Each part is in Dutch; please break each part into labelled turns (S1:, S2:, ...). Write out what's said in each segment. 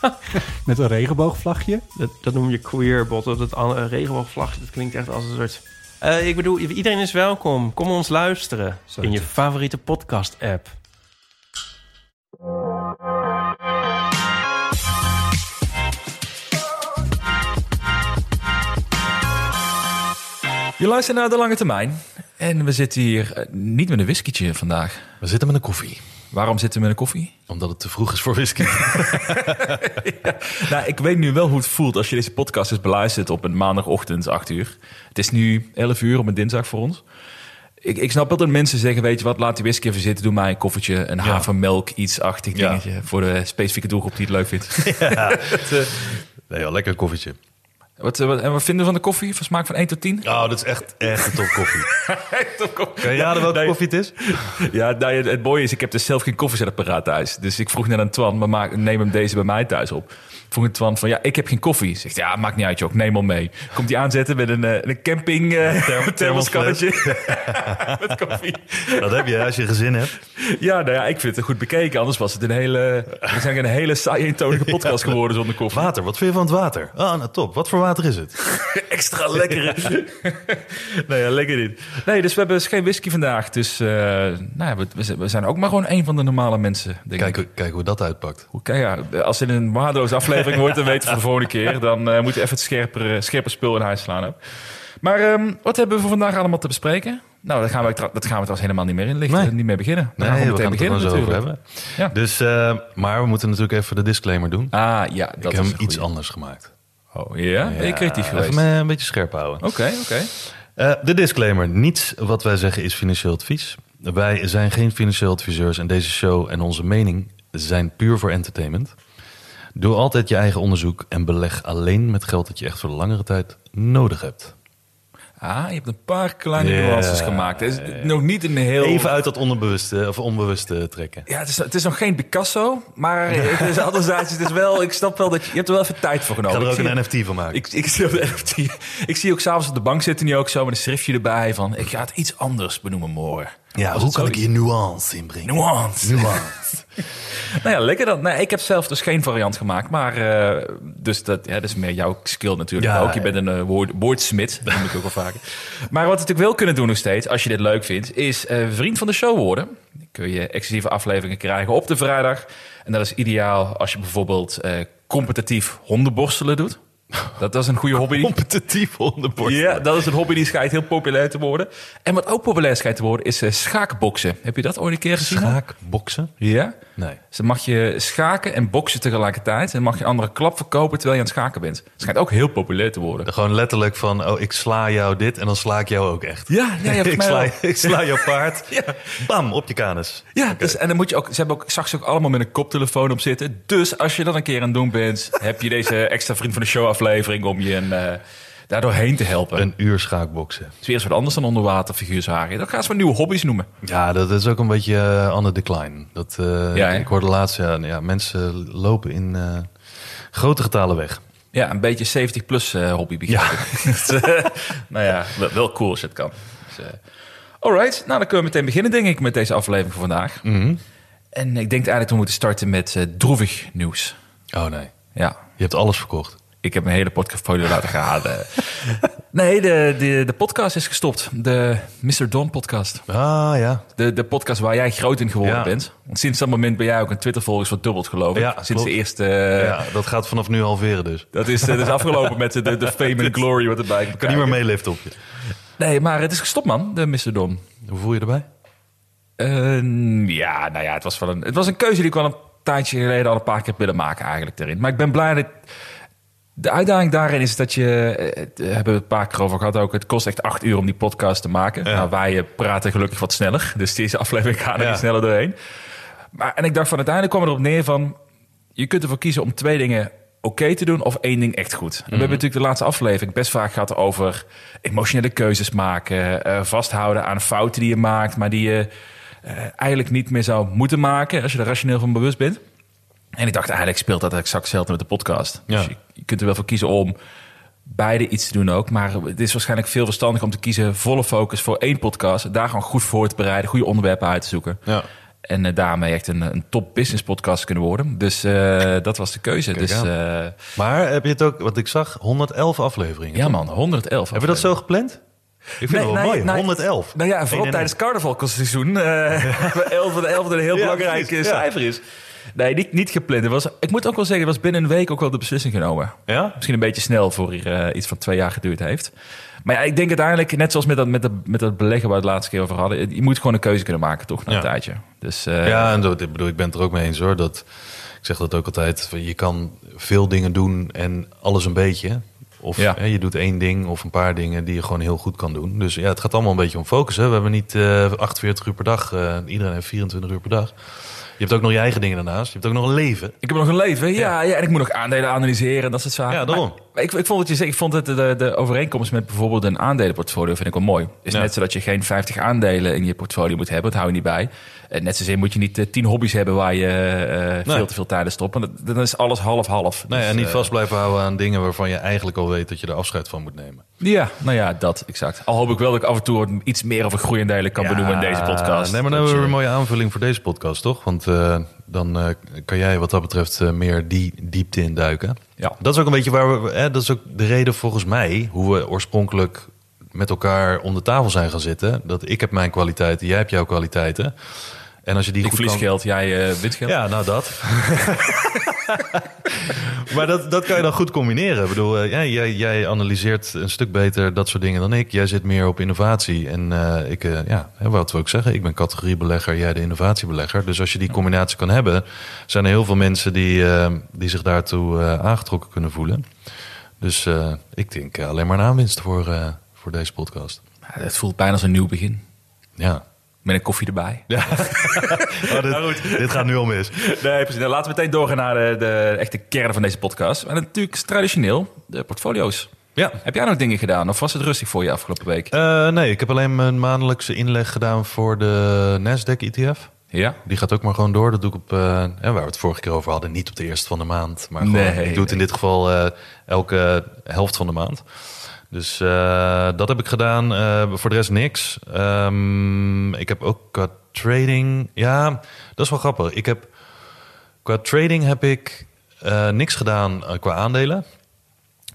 S1: met een regenboogvlagje.
S2: Dat, dat noem je queerbot. Dat an- regenboogvlagje, dat klinkt echt als een soort... Eh, ik bedoel, iedereen is welkom. Kom ons luisteren
S1: Zo
S2: in je favoriete podcast-app.
S3: Je luistert naar De Lange Termijn. En we zitten hier eh, niet met een whiskietje vandaag.
S4: We zitten met een koffie.
S3: Waarom zitten we met een koffie?
S4: Omdat het te vroeg is voor whisky.
S3: Nou, ik weet nu wel hoe het voelt als je deze podcast eens beluistert op een maandagochtend, 8 uur. Het is nu 11 uur op een dinsdag voor ons. Ik, ik snap wel dat mensen zeggen, weet je wat, laat die whisky even zitten. Doe mij een koffertje, een havermelk, iets-achtig
S4: Ja.
S3: dingetje. Voor de specifieke doelgroep die het leuk vindt.
S4: Nee, wel lekker koffietje.
S3: Wat, eh, wat, en wat vinden we van de koffie? Van smaak van 1 tot 10?
S4: Oh, dat is echt, echt een top koffie. Kan je raden welke
S3: nee.
S4: koffie het is?
S3: Ja, nou, het mooie is, ik heb dus zelf geen koffiezetapparaat thuis. Dus ik vroeg net aan Twan, maar maak, neem hem deze bij mij thuis op. Vroeg aan Twan van, ja, ik heb geen koffie. Zegt, ja, maakt niet uit, joh, neem hem mee. Komt hij aanzetten met een, eh, een camping uh,
S4: Therm-
S3: thermoskannetje met koffie.
S4: Dat heb je als je gezin hebt.
S3: Ja, nou ja, ik vind het goed bekeken. Anders was het een hele, waarschijnlijk een hele saaie eentonige podcast geworden zonder koffie.
S4: Water, wat vind je van het water? Ah, nou top. Wat voor water is het?
S3: Extra lekker. nee, ja, lekker niet. Nee, dus we hebben dus geen whisky vandaag. Dus eh, nou ja, we, we zijn- zijn ook maar gewoon een van de normale mensen. Denk ik.
S4: Kijk, kijk hoe dat uitpakt.
S3: Oké, ja, als het een waardeloze aflevering wordt, dan weten we voor de volgende keer. Dan eh moeten we even het scherper, scherper spul in huis slaan. Ook. Maar ehm, wat hebben we voor vandaag allemaal te bespreken? Nou, daar gaan we, dat gaan we trouwens helemaal niet meer inlichten.
S4: Nee.
S3: Niet meer beginnen.
S4: Nee,
S3: gaan
S4: we gaan
S3: meteen
S4: het er zo over
S3: natuurlijk.
S4: hebben.
S3: Ja.
S4: Dus, eh, maar we moeten natuurlijk even de disclaimer doen.
S3: Ah, ja, dat
S4: ik heb hem iets anders gemaakt.
S3: Oh, ja? Ben je creatief geweest?
S4: Even me een beetje scherp houden.
S3: Oké, oké.
S4: Eh, de disclaimer. Niets wat wij zeggen is financieel advies. Wij zijn geen financieel adviseurs en deze show en onze mening zijn puur voor entertainment. Doe altijd je eigen onderzoek en beleg alleen met geld dat je echt voor de langere tijd nodig hebt.
S3: Ah, je hebt een paar kleine
S4: Ja.
S3: nuances gemaakt. Het is nog niet een heel...
S4: Even uit dat onderbewuste of onbewuste trekken.
S3: Ja, het is, het is nog geen Picasso, maar het is anderzijds, het is wel, ik snap wel dat je, je hebt er wel even tijd voor
S4: Ik
S3: genomen.
S4: ga er ook
S3: Ik zie-
S4: een NFT van maken.
S3: Ik, ik, zie op de NFT, ik zie ook s'avonds op de bank zitten nu ook zo met een schriftje erbij van... ik ga het iets anders benoemen morgen.
S4: Ja, hoe kan ik hier nuance inbrengen?
S3: Nuance.
S4: Nuance.
S3: Nou ja, lekker dan. Nee, ik heb zelf dus geen variant gemaakt, maar... eh, dus dat, ja, dat is meer jouw skill natuurlijk
S4: Ja,
S3: ook. Je bent een eh, woord, woordsmid, dat noem ik ook wel vaker. Maar wat we natuurlijk wel kunnen doen nog steeds, als je dit leuk vindt... is eh, vriend van de show worden. Dan kun je exclusieve afleveringen krijgen op de vrijdag. En dat is ideaal als je bijvoorbeeld eh, competitief hondenborstelen doet. Dat, is een goede hobby.
S4: Competitief onderborst.
S3: Ja, dat is een hobby die schijnt heel populair te worden. En wat ook populair schijnt te worden is eh, schaakboksen. Heb je dat ooit een keer gezien?
S4: Schaakboksen?
S3: Ja.
S4: Nee.
S3: Dus dan mag je schaken en boksen tegelijkertijd. En mag je andere klap verkopen terwijl je aan het schaken bent. Het schijnt ook heel populair te worden.
S4: Gewoon letterlijk van, oh, ik sla jou dit en dan sla ik jou ook echt.
S3: Ja, ja, ja,
S4: ik, sla, ik sla jouw paard.
S3: Ja.
S4: Bam, op je kanus.
S3: Ja, dus, en dan moet je ook, ze hebben ook, zag ze ook allemaal met een koptelefoon op zitten. Dus als je dat een keer aan het doen bent, heb je deze extra vriend van de show aflevering om je een, eh, daar doorheen te helpen.
S4: Een uur schaakboksen.
S3: Het is weer eens wat anders dan onderwater figuurshagen. Dat gaan ze maar nieuwe hobby's noemen.
S4: Ja, dat is ook een beetje uh, the decline. Dat, eh,
S3: Ja,
S4: ik hoorde laatst, ja, ja, mensen lopen in eh, grote getalen weg.
S3: Ja, een beetje 70 plus eh, hobby begrijp ik. Dus, nou ja, wel, cool als je het kan. Dus, alright, nou dan kunnen we meteen beginnen denk ik met deze aflevering voor vandaag.
S4: Mhm.
S3: En ik denk eigenlijk dat we moeten starten met droevig nieuws.
S4: Oh nee,
S3: Ja,
S4: je hebt alles verkocht.
S3: Ik heb mijn hele portfolio laten gaan. eh. nee, de, de, de podcast is gestopt. De Mr. Don podcast.
S4: Ah ja,
S3: De, de podcast waar jij groot in geworden
S4: Ja.
S3: bent. Want sinds dat moment ben jij ook een Twitter-volgers verdubbeld geloof ik.
S4: Ja,
S3: sinds
S4: klopt.
S3: de eerste... eh,
S4: ja, dat gaat vanaf nu halveren dus.
S3: Dat is, dat is afgelopen met de, de, fame en glory wat erbij komt
S4: Ik kan niet meer meeliften op je.
S3: Nee, maar het is gestopt, man, de Mr. Don.
S4: Hoe voel je erbij?
S3: Eh, ja, nou ja, het was, wel een, het was een keuze die ik wel een tijdje geleden al een paar keer heb willen maken eigenlijk erin. Maar ik ben blij dat... De uitdaging daarin is dat je... eh, hebben we het een paar keer over gehad ook. Het kost echt acht uur om die podcast te maken.
S4: Ja.
S3: Nou, wij eh, praten gelukkig wat sneller. Dus deze aflevering gaan er
S4: Ja.
S3: sneller doorheen. Maar, en ik dacht van uiteindelijk kwam erop neer van... Je kunt ervoor kiezen om twee dingen oké te doen of één ding echt goed. En we hebben natuurlijk de laatste aflevering best vaak gehad over emotionele keuzes maken, eh, vasthouden aan fouten die je maakt, maar die je eh, eigenlijk niet meer zou moeten maken als je er rationeel van bewust bent. En ik dacht eigenlijk speelt dat exact hetzelfde met de podcast.
S4: Ja.
S3: Dus je, je kunt er wel voor kiezen om beide iets te doen ook. Maar het is waarschijnlijk veel verstandiger om te kiezen volle focus voor één podcast. Daar gewoon goed voor te bereiden, goede onderwerpen uit te zoeken.
S4: Ja.
S3: En eh, daarmee echt een, een top business podcast kunnen worden. Dus eh, dat was de keuze.
S4: Kijk
S3: dus eh,
S4: Maar heb je het ook, wat ik zag, 111 afleveringen.
S3: ja
S4: toch?
S3: man, 111.
S4: Heb je dat zo gepland? Ik vind het wel mooi, 111.
S3: Nou ja, vooral tijdens carnavalseizoen. eh 11 van de 11 een heel
S4: Ja,
S3: belangrijk
S4: precies, ja.
S3: cijfer is. Nee, niet, niet gepland. Het was, ik moet ook wel zeggen, het was binnen een week ook wel de beslissing genomen.
S4: Ja?
S3: Misschien een beetje snel voor hier eh, iets van twee jaar geduurd heeft. Maar ja, ik denk uiteindelijk, net zoals met dat, met dat, met dat beleggen waar we het laatste keer over hadden... je moet gewoon een keuze kunnen maken, toch, na een
S4: Ja.
S3: tijdje. Dus eh,
S4: Ja, en dat, ik bedoel, ik ben het er ook mee eens hoor. Dat, ik zeg dat ook altijd. Je kan veel dingen doen en alles een beetje. Of
S3: Ja.
S4: hè, je doet één ding of een paar dingen die je gewoon heel goed kan doen. Dus ja, het gaat allemaal een beetje om focus. Hè? We hebben niet eh 48 uur per dag. iedereen heeft 24 uur per dag. Je hebt ook nog je eigen dingen daarnaast. Je hebt ook nog een leven.
S3: Ik heb nog een leven, ja, ja. En ik moet nog aandelen analyseren en dat soort zaken.
S4: Ja, daarom.
S3: Maar ik, ik vond het je ik vond het de, de overeenkomst met bijvoorbeeld een aandelenportfolio vind ik wel mooi. Is
S4: Ja.
S3: net zodat je geen 50 aandelen in je portfolio moet hebben, dat hou je niet bij. En net zozeer moet je niet eh, 10 hobby's hebben waar je eh, veel
S4: Nee.
S3: te veel tijd in stopt. Want dat- dan is alles half-half.
S4: Nou ja,
S3: Dus,
S4: niet
S3: eh,
S4: vast blijven houden aan dingen waarvan je eigenlijk al weet dat je er afscheid van moet nemen.
S3: Ja, nou ja, dat, exact. Al hoop ik wel dat ik af en toe iets meer over groeiendelen kan benoemen in deze podcast.
S4: Nee, maar dan
S3: Dat
S4: hebben we
S3: je-
S4: een mooie aanvulling voor deze podcast, toch? Want dan eh, kan jij wat dat betreft eh, meer die diepte induiken.
S3: Ja.
S4: Dat is ook een beetje waar we. Hè, dat is ook de reden volgens mij hoe we oorspronkelijk met elkaar om de tafel zijn gaan zitten. Dat ik heb mijn kwaliteiten, jij hebt jouw kwaliteiten. En als je die
S3: Ik
S4: goed
S3: verlies
S4: kan...
S3: geld, jij uh, wint geld.
S4: Ja, nou dat. maar dat, dat kan je dan goed combineren. Ik bedoel, eh, jij, jij analyseert een stuk beter dat soort dingen dan ik. Jij zit meer op innovatie. En eh, ik, eh, ja, wat we ook zeggen, ik ben categoriebelegger, jij de innovatiebelegger. Dus als je die combinatie kan hebben, zijn er heel veel mensen die, die zich daartoe aangetrokken kunnen voelen. Dus ik denk alleen maar een aanwinst voor, voor deze podcast.
S3: Het voelt bijna als een nieuw begin.
S4: Ja.
S3: Met een koffie erbij.
S4: ja. Oh, dit, dit gaat nu al mis.
S3: Nee, precies. Nou, laten we meteen doorgaan naar de, de echte kern van deze podcast. En natuurlijk traditioneel de portfolio's.
S4: Ja.
S3: Heb jij nog dingen gedaan of was het rustig voor je afgelopen week?
S4: Eh, nee, ik heb alleen mijn maandelijkse inleg gedaan voor de Nasdaq ETF.
S3: ja?
S4: Die gaat ook maar gewoon door. Dat doe ik op, hè, waar we het vorige keer over hadden, niet op de eerste van de maand. Maar gewoon,
S3: Nee,
S4: ik doe het in dit geval eh, elke helft van de maand. Dus eh, dat heb ik gedaan. Eh, voor de rest niks. Ehm, ik heb ook qua trading... Ja, dat is wel grappig. Ik heb, qua trading heb ik eh, niks gedaan qua aandelen.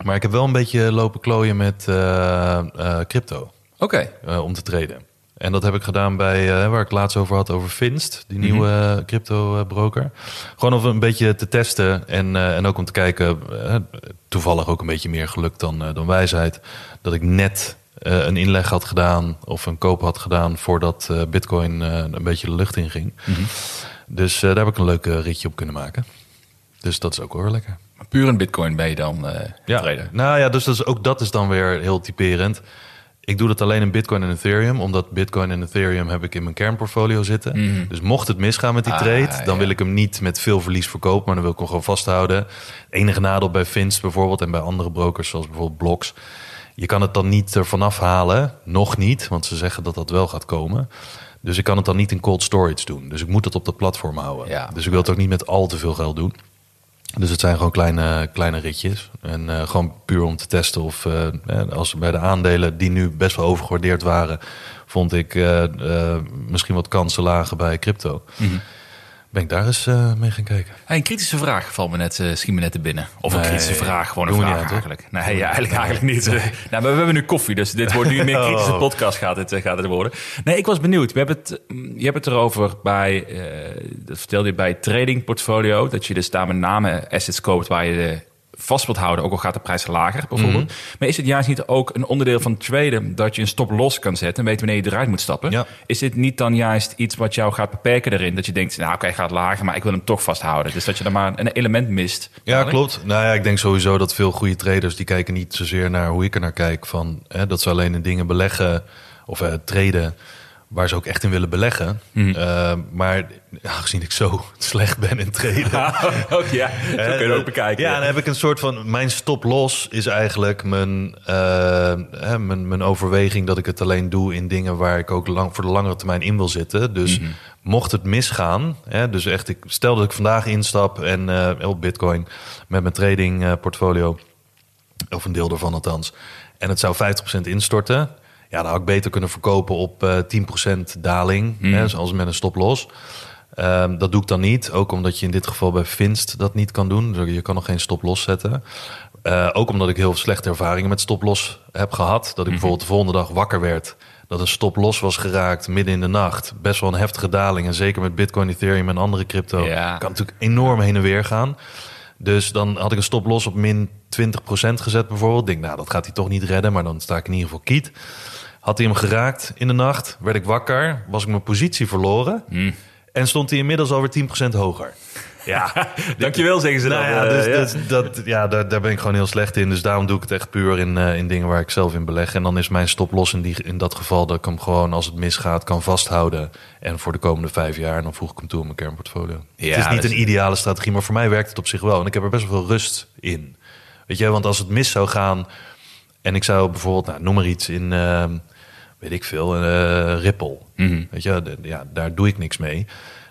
S4: Maar ik heb wel een beetje lopen klooien met crypto
S3: Oké.
S4: om te traden. En dat heb ik gedaan bij, eh, waar ik het laatst over had, over Finst, die nieuwe eh, crypto broker. Gewoon om een beetje te testen en, eh, en ook om te kijken, eh, toevallig ook een beetje meer geluk dan, eh, dan wijsheid, dat ik net eh, een inleg had gedaan of een koop had gedaan voordat eh, Bitcoin eh, een beetje de lucht in ging. Dus eh, daar heb ik een leuk eh, ritje op kunnen maken. Dus dat is ook wel weer lekker.
S3: Maar puur in bitcoin ben je dan eh
S4: Ja,
S3: trader.
S4: nou ja, dus dat is, ook dat is dan weer heel typerend. Ik doe dat alleen in Bitcoin en Ethereum, omdat Bitcoin en Ethereum heb ik in mijn kernportfolio zitten.
S3: Mhm.
S4: Dus mocht het misgaan met die
S3: Ah,
S4: trade, dan
S3: ja.
S4: wil ik hem niet met veel verlies verkopen, maar dan wil ik hem gewoon vasthouden. Het enige nadeel bij Finst bijvoorbeeld en bij andere brokers zoals bijvoorbeeld Blocks, je kan het dan niet ervan afhalen, nog niet, want ze zeggen dat dat wel gaat komen. Dus ik kan het dan niet in cold storage doen. Dus ik moet het op dat platform houden.
S3: Ja.
S4: Dus ik wil het ook niet met al te veel geld doen. Dus het zijn gewoon kleine, kleine ritjes. En eh, gewoon puur om te testen of eh, als bij de aandelen die nu best wel overgewaardeerd waren, vond ik eh, misschien wat kansen lagen bij crypto. Ben ik daar eens eh, mee gaan kijken.
S3: Hey, een kritische vraag valt me net, eh, schiet me net te binnen. Of een
S4: Nee,
S3: kritische vraag, gewoon een vraag
S4: aan,
S3: eigenlijk. Nee, ja, eigenlijk, eigenlijk niet. Nou, maar we hebben nu koffie, dus dit wordt nu meer een kritische
S4: Oh.
S3: podcast gaat het, eh, gaat het worden. Nee, ik was benieuwd. We hebben het, mm, je hebt het erover bij, eh, dat vertelde je bij trading portfolio, dat je dus daar met name assets koopt waar je de vast wilt houden, ook al gaat de prijs lager bijvoorbeeld.
S4: Mhm.
S3: Maar is het juist niet ook een onderdeel van traden dat je een stop los kan zetten en weet wanneer je eruit moet stappen?
S4: Ja.
S3: Is dit niet dan juist iets wat jou gaat beperken erin? Dat je denkt, nou oké, gaat lager, maar ik wil hem toch vasthouden. Dus dat je er maar een element mist.
S4: Ja,
S3: Dadelijk.
S4: klopt. Nou ja, ik denk sowieso dat veel goede traders die kijken niet zozeer naar hoe ik er naar kijk. Van, hè, dat ze alleen in dingen beleggen of eh, traden waar ze ook echt in willen beleggen.
S3: Mhm.
S4: Eh, maar aangezien ik zo slecht ben in traden...
S3: oh ja, zo kun je ook bekijken.
S4: Ja, dan heb ik een soort van... Mijn stop-loss is eigenlijk mijn, eh, hè, mijn, mijn overweging... dat ik het alleen doe in dingen waar ik ook lang, voor de langere termijn in wil zitten. Dus
S3: Mhm.
S4: mocht het misgaan... Hè, dus echt, ik, stel dat ik vandaag instap en eh, op bitcoin... met mijn trading eh, portfolio, of een deel ervan althans... en het zou 50% instorten... Ja, dan had ik beter kunnen verkopen op eh 10% daling,
S3: Mhm.
S4: hè, zoals met een stop-loss... Ehm, dat doe ik dan niet. Ook omdat je in dit geval bij Finst dat niet kan doen. Dus Je kan nog geen stop-loss zetten. Eh, ook omdat ik heel slechte ervaringen met stop-loss heb gehad. Dat ik bijvoorbeeld de volgende dag wakker werd. Dat een stop-loss was geraakt midden in de nacht. Best wel een heftige daling. En zeker met Bitcoin, Ethereum en andere crypto.
S3: Ja.
S4: Kan natuurlijk enorm heen en weer gaan. Dus dan had ik een stop-loss op min 20% gezet bijvoorbeeld. Ik denk, nou, dat gaat hij toch niet redden. Maar dan sta ik in ieder geval kiet. Had hij hem geraakt in de nacht, werd ik wakker, was ik mijn positie verloren. En stond hij inmiddels alweer 10% hoger. Ja,
S3: Dankjewel, zeggen ze
S4: nou
S3: dan.
S4: ja,
S3: eh,
S4: dus,
S3: ja.
S4: dus dat, ja daar, daar ben ik gewoon heel slecht in. Dus daarom doe ik het echt puur in, eh, in dingen waar ik zelf in beleg. En dan is mijn stop los in, die, in dat geval dat ik hem gewoon als het misgaat kan vasthouden. En voor de komende vijf jaar. En dan voeg ik hem toe in mijn kernportfolio.
S3: Ja,
S4: het is niet
S3: dat
S4: een ideale strategie, maar voor mij werkt het op zich wel. En ik heb er best wel veel rust in. Weet je, want als het mis zou gaan en ik zou bijvoorbeeld, nou, noem maar iets in, eh, weet ik veel, eh Ripple.
S3: Mhm.
S4: Weet je, de- ja, daar doe ik niks mee.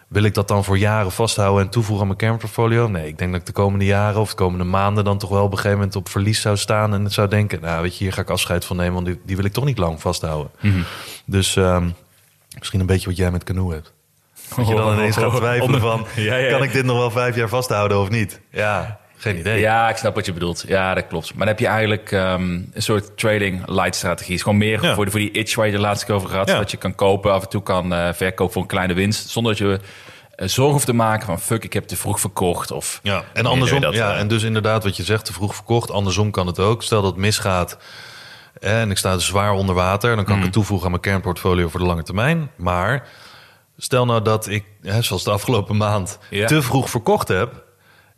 S4: Wil ik dat dan voor jaren vasthouden en toevoegen aan mijn kernportfolio? Nee, ik denk dat ik de komende jaren of de komende maanden dan toch wel op een gegeven moment op verlies zou staan en het zou denken, nou weet je, hier ga ik afscheid van nemen, want die, die wil ik toch niet lang vasthouden.
S3: Mhm.
S4: Dus ehm, misschien een beetje wat jij met canoe hebt. Dat je dan ineens gaat twijfelen van,
S3: Ja, ja.
S4: kan ik dit nog wel vijf jaar vasthouden of niet? Ja, geen idee.
S3: Ja, ik snap wat je bedoelt. Ja, dat klopt. Maar dan heb je eigenlijk ehm, een soort trading light strategie. is gewoon meer
S4: Ja.
S3: voor, de, voor die itch waar je de laatste keer over gehad.
S4: Ja.
S3: Dat je kan kopen, af en toe kan eh, verkopen voor een kleine winst. Zonder dat je eh, zorg hoeft te maken van fuck, ik heb te vroeg verkocht. Of
S4: Ja, en andersom,
S3: dat,
S4: ja,
S3: eh,
S4: en dus inderdaad wat je zegt, te vroeg verkocht. Andersom kan het ook. Stel dat het misgaat en ik sta dus zwaar onder water, dan kan ik het toevoegen aan mijn kernportfolio voor de lange termijn. Maar stel nou dat ik, hè, zoals de afgelopen maand,
S3: Ja.
S4: te vroeg verkocht heb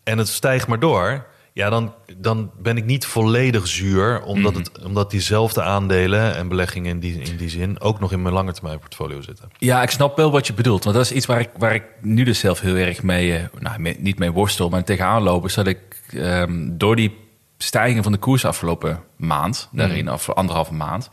S4: en het stijgt maar door. Ja, dan, dan ben ik niet volledig zuur, omdat, het, omdat diezelfde aandelen en beleggingen in die, in die zin ook nog in mijn lange termijn portfolio zitten.
S3: Ja, ik snap wel wat je bedoelt. Want dat is iets waar ik, waar ik nu dus zelf heel erg mee, eh, nou, mee- niet mee worstel, maar tegenaan loop. Is dat ik ehm, door die stijging van de koers afgelopen maand, daarin, of anderhalve maand,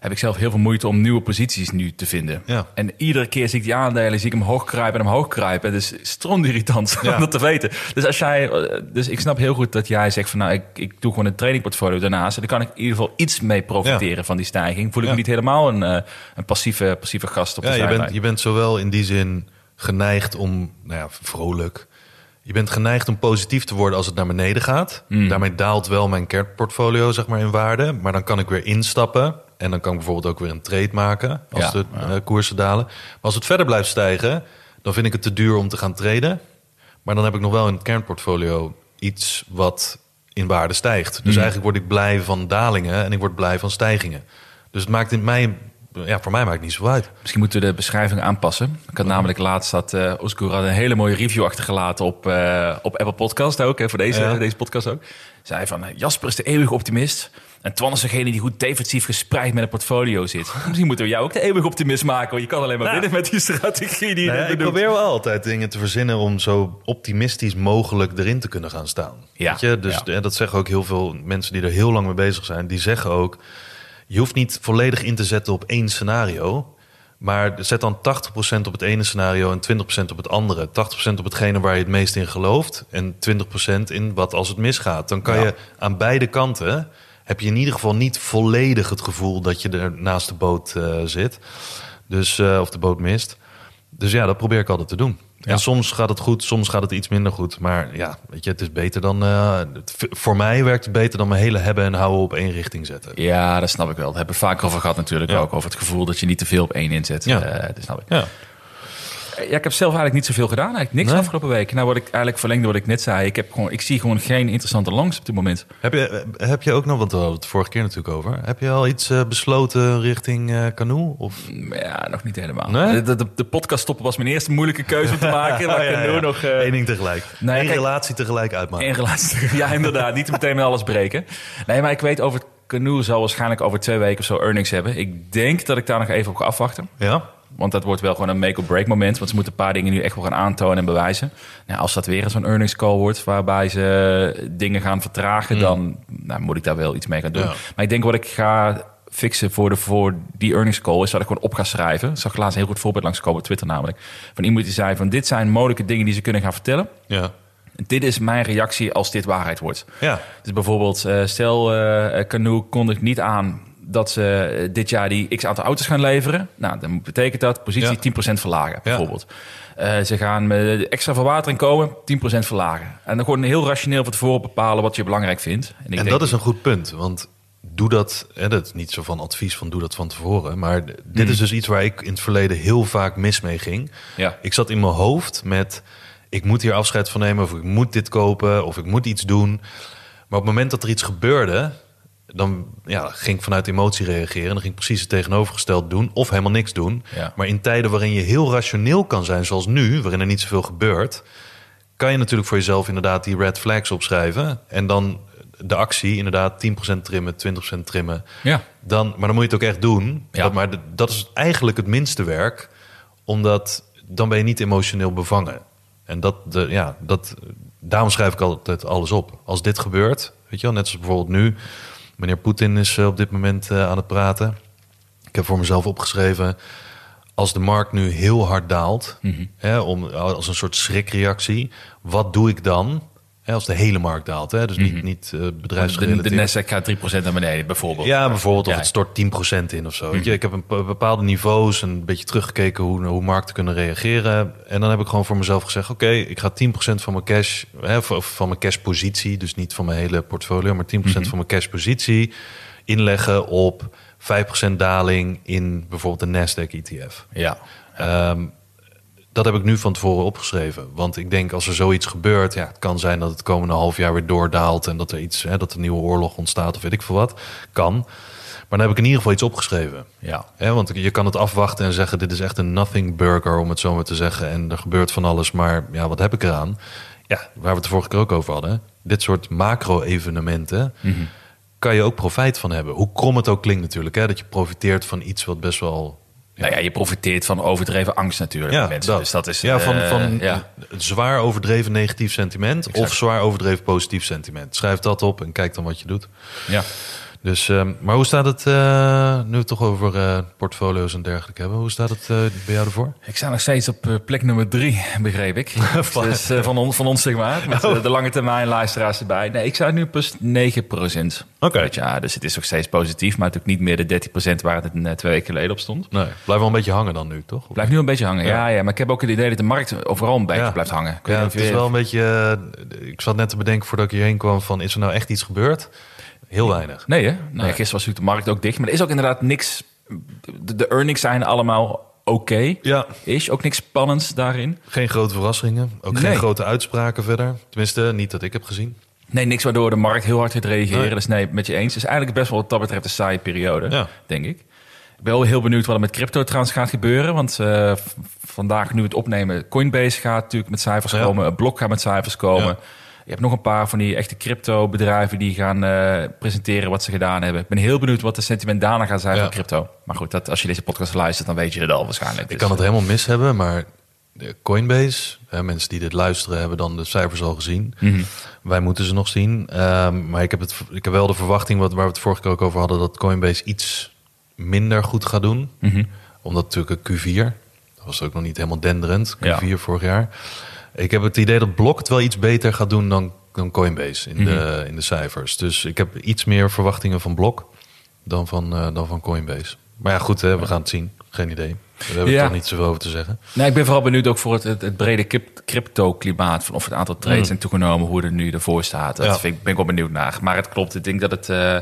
S3: heb ik zelf heel veel moeite om nieuwe posities nu te vinden.
S4: Ja.
S3: En iedere keer zie ik die aandelen, zie ik hem hoog kruipen en omhoog kruipen. Dus stroomdirritant
S4: Ja.
S3: om dat te weten. Dus, als jij, eh, dus ik snap heel goed dat jij zegt van nou, ik, ik doe gewoon een trainingportfolio daarnaast. En dan kan ik in ieder geval iets mee profiteren van die stijging. Voel ik me niet helemaal een, eh, een passieve, passieve gast op de
S4: Ja, je bent, je bent zowel in die zin geneigd om, nou ja, vrolijk. Je bent geneigd om positief te worden als het naar beneden gaat.
S3: Hmm.
S4: Daarmee daalt wel mijn kernportfolio zeg maar in waarde. Maar dan kan ik weer instappen. En dan kan ik bijvoorbeeld ook weer een trade maken als
S3: Ja,
S4: de eh, koersen dalen. Maar als het verder blijft stijgen, dan vind ik het te duur om te gaan traden. Maar dan heb ik nog wel in het kernportfolio iets wat in waarde stijgt. Dus
S3: Hmm.
S4: eigenlijk word ik blij van dalingen en ik word blij van stijgingen. Dus het maakt in mij, ja, voor mij maakt het niet zo uit.
S3: Misschien moeten we de beschrijving aanpassen. Ik had namelijk laatst dat eh Oscar had een hele mooie review achtergelaten op, eh, op Apple Podcast ook, hè, voor deze,
S4: Ja.
S3: deze podcast ook. Zei van, eh, Jasper is de eeuwige optimist. En Twan is degene die goed defensief gespreid met een portfolio zit. Misschien moeten we jou ook de eeuwige optimist maken. Want je kan alleen maar
S4: Nou.
S3: winnen met die strategie die
S4: Nou ik probeer wel altijd dingen te verzinnen om zo optimistisch mogelijk erin te kunnen gaan staan.
S3: Ja,
S4: Weet je? Dus
S3: ja.
S4: dat zeggen ook heel veel mensen die er heel lang mee bezig zijn. Die zeggen ook, je hoeft niet volledig in te zetten op één scenario. Maar zet dan 80% op het ene scenario en 20% op het andere. 80% op hetgene waar je het meest in gelooft. En 20% in wat als het misgaat. Dan kan
S3: Ja.
S4: je aan beide kanten... heb je in ieder geval niet volledig het gevoel dat je er naast de boot eh, zit. Dus, eh, of de boot mist. Dus ja, dat probeer ik altijd te doen.
S3: Ja.
S4: En soms gaat het goed, soms gaat het iets minder goed. Maar ja, weet je, het is beter dan... eh, voor mij werkt het beter dan mijn hele hebben en houden op één richting zetten.
S3: Ja, dat snap ik wel. Dat hebben we vaker over gehad natuurlijk
S4: Ja.
S3: ook. Over het gevoel dat je niet te veel op één inzet.
S4: Ja.
S3: Eh, dat snap ik.
S4: Ja.
S3: Ja, ik heb zelf eigenlijk niet zoveel gedaan. Eigenlijk niks
S4: Nee?
S3: afgelopen week. Nou, wat ik eigenlijk verlengde wat ik net zei. Ik, heb gewoon, ik zie gewoon geen interessante langs op dit moment.
S4: Heb je, heb je ook nog, want we hadden het vorige keer natuurlijk over. Heb je al iets eh, besloten richting eh Canoe? Of?
S3: Ja, nog niet helemaal.
S4: Nee?
S3: De, de, de podcast stoppen was mijn eerste moeilijke keuze om te maken. Maar
S4: Ja,
S3: nog...
S4: Eén ding tegelijk.
S3: Nee,
S4: Eén
S3: kijk-
S4: relatie tegelijk uitmaken.
S3: relatie. Ja, inderdaad. Niet meteen met alles breken. Nee, maar ik weet over Canoe zal waarschijnlijk over twee weken of zo earnings hebben. Ik denk dat ik daar nog even op ga afwachten.
S4: Ja?
S3: Want dat wordt wel gewoon een make-or-break moment. Want ze moeten een paar dingen nu echt wel gaan aantonen en bewijzen. Nou, als dat weer zo'n earnings call wordt... waarbij ze dingen gaan vertragen... dan nou, moet ik daar wel iets mee gaan doen.
S4: Ja.
S3: Maar ik denk wat ik ga fixen voor, de, voor die earnings call... is dat ik gewoon op ga schrijven. Ik zag laatst een heel goed voorbeeld langskomen op Twitter namelijk. Van iemand die zei van... dit zijn mogelijke dingen die ze kunnen gaan vertellen.
S4: Ja.
S3: Dit is mijn reactie als dit waarheid wordt.
S4: Ja.
S3: Dus bijvoorbeeld, eh, stel uh, Canoe kondigt niet aan dat ze eh, dit jaar die x aantal auto's gaan leveren. Nou, dan betekent dat positie 10% verlagen, bijvoorbeeld. Eh, ze gaan met extra verwatering komen, 10% verlagen. En dan gewoon heel rationeel van tevoren bepalen wat je belangrijk vindt. En, ik
S4: En dat is een goed punt, want doe dat, hè, dat is niet zo van advies van doe dat van tevoren, maar dit
S3: Hmm.
S4: is dus iets waar ik in het verleden heel vaak mis mee ging.
S3: Ja.
S4: Ik zat in mijn hoofd met, ik moet hier afscheid van nemen, of ik moet dit kopen, of ik moet iets doen. Maar op het moment dat er iets gebeurde, dan ja, ging ik vanuit emotie reageren. En dan ging ik precies het tegenovergesteld doen, of helemaal niks doen.
S3: Ja.
S4: Maar in tijden waarin je heel rationeel kan zijn, zoals nu, waarin er niet zoveel gebeurt, kan je natuurlijk voor jezelf inderdaad die red flags opschrijven. En dan de actie, inderdaad, 10% trimmen, 20% trimmen.
S3: Ja.
S4: Dan, maar dan moet je het ook echt doen.
S3: Ja.
S4: Dat, maar dat is eigenlijk het minste werk, omdat dan ben je niet emotioneel bevangen. En dat, de, ja, dat, daarom schrijf ik altijd alles op. Als dit gebeurt, weet je wel, net als bijvoorbeeld nu. Meneer Poetin is eh, op dit moment eh, aan het praten. Ik heb voor mezelf opgeschreven. Als de markt nu heel hard daalt, hè, om, als een soort schrikreactie, wat doe ik dan? Als de hele markt daalt, hè? dus niet, niet eh
S3: de,
S4: bedrijfsgerelateerd.
S3: de Nasdaq gaat 3% naar beneden, bijvoorbeeld.
S4: Ja, bijvoorbeeld, of
S3: Ja.
S4: het stort 10% in of zo. Weet je, ik heb een be- bepaalde niveaus en een beetje teruggekeken hoe, hoe markten kunnen reageren. En dan heb ik gewoon voor mezelf gezegd: oké, ik ga 10% van mijn cash, hè, van mijn cashpositie, dus niet van mijn hele portfolio, maar 10% van mijn cashpositie inleggen op 5% daling in bijvoorbeeld de Nasdaq ETF.
S3: Ja.
S4: Ehm, dat heb ik nu van tevoren opgeschreven. Want ik denk als er zoiets gebeurt, ja, het kan zijn dat het komende half jaar weer doordaalt en dat er iets, hè, dat een nieuwe oorlog ontstaat of weet ik veel wat. Kan. Maar dan heb ik in ieder geval iets opgeschreven.
S3: Ja.
S4: Hè, want je kan het afwachten en zeggen: dit is echt een nothing burger, om het zo maar te zeggen. En er gebeurt van alles, maar ja, wat heb ik eraan? Ja, waar we het de vorige keer ook over hadden. Dit soort macro-evenementen kan je ook profijt van hebben. Hoe krom het ook klinkt natuurlijk. Hè? Dat je profiteert van iets wat best wel
S3: Nou ja, je profiteert van overdreven angst natuurlijk.
S4: ja,
S3: mensen. Dus dat is...
S4: ja, van,
S3: eh,
S4: van
S3: ja.
S4: zwaar overdreven negatief sentiment
S3: Exact.
S4: of zwaar overdreven positief sentiment. Schrijf dat op en kijk dan wat je doet.
S3: ja.
S4: Dus, ehm, maar hoe staat het, eh, nu we het toch over eh, portfolio's en dergelijke hebben, hoe staat het eh, bij jou ervoor?
S3: Ik sta nog steeds op plek nummer drie, begreep ik. dus eh, van, ons, van ons, zeg maar. Met
S4: Oh.
S3: de lange termijn luisteraars erbij. Nee, ik sta nu plus 9 procent.
S4: Oké.
S3: Ja, dus het is nog steeds positief. Maar natuurlijk niet meer de 13 procent waar het eh, twee weken geleden op stond.
S4: Nee, blijf wel een beetje hangen dan nu, toch?
S3: Blijft nu een beetje hangen. Ja.
S4: Ja.
S3: Ja, maar ik heb ook het idee dat de markt overal een beetje
S4: Ja.
S3: blijft hangen. Ik
S4: Ja, het is wel een beetje. ik zat net te bedenken voordat ik hierheen kwam: van is er nou echt iets gebeurd? Heel weinig.
S3: Nee, hè? Nee, gisteren was natuurlijk de markt ook dicht. Maar er is ook inderdaad niks... De, de earnings zijn allemaal oké.
S4: Ja,
S3: Is ook niks spannends daarin.
S4: geen grote verrassingen. Ook
S3: Nee.
S4: geen grote uitspraken verder. Tenminste, niet dat ik heb gezien.
S3: Nee, niks waardoor de markt heel hard gaat reageren.
S4: Nee.
S3: Dus nee, met je eens. Het is eigenlijk best wel wat dat betreft een saaie periode,
S4: Ja.
S3: denk ik. Ik ben wel heel benieuwd wat er met crypto trouwens gaat gebeuren. Want eh, vandaag nu het opnemen, Coinbase gaat natuurlijk met cijfers
S4: Ja.
S3: komen. Block gaat met cijfers komen.
S4: Ja.
S3: Je hebt nog een paar van die echte crypto bedrijven die gaan eh, presenteren wat ze gedaan hebben. Ik ben heel benieuwd wat de sentiment daarna gaat zijn
S4: Ja.
S3: van crypto. Maar goed, dat, als je deze podcast luistert, dan weet je het al waarschijnlijk.
S4: Ik
S3: Dus,
S4: kan het helemaal mis hebben, maar de Coinbase, hè, mensen die dit luisteren hebben dan de cijfers al gezien.
S3: Mhm.
S4: Wij moeten ze nog zien. Ehm, maar ik heb, het, ik heb wel de verwachting, wat, waar we het vorige keer ook over hadden, dat Coinbase iets minder goed gaat doen.
S3: Mhm.
S4: Omdat natuurlijk een Q4, dat was ook nog niet helemaal denderend, Q4
S3: Ja.
S4: vorig jaar. Ik heb het idee dat Block het wel iets beter gaat doen dan, dan Coinbase in, de, in de cijfers. Dus ik heb iets meer verwachtingen van Block dan van, eh, dan van Coinbase. Maar ja, goed, hè, we gaan het zien. Geen idee. Daar hebben
S3: Ja.
S4: toch niet zoveel over te zeggen.
S3: Nee, ik ben vooral benieuwd ook voor het, het, het brede cryp- crypto-klimaat. Van of het aantal trades
S4: Mm.
S3: zijn toegenomen, hoe het er nu ervoor staat. Dat
S4: Ja.
S3: vind ik, ben ik wel benieuwd naar. Maar het klopt, ik denk dat het... eh,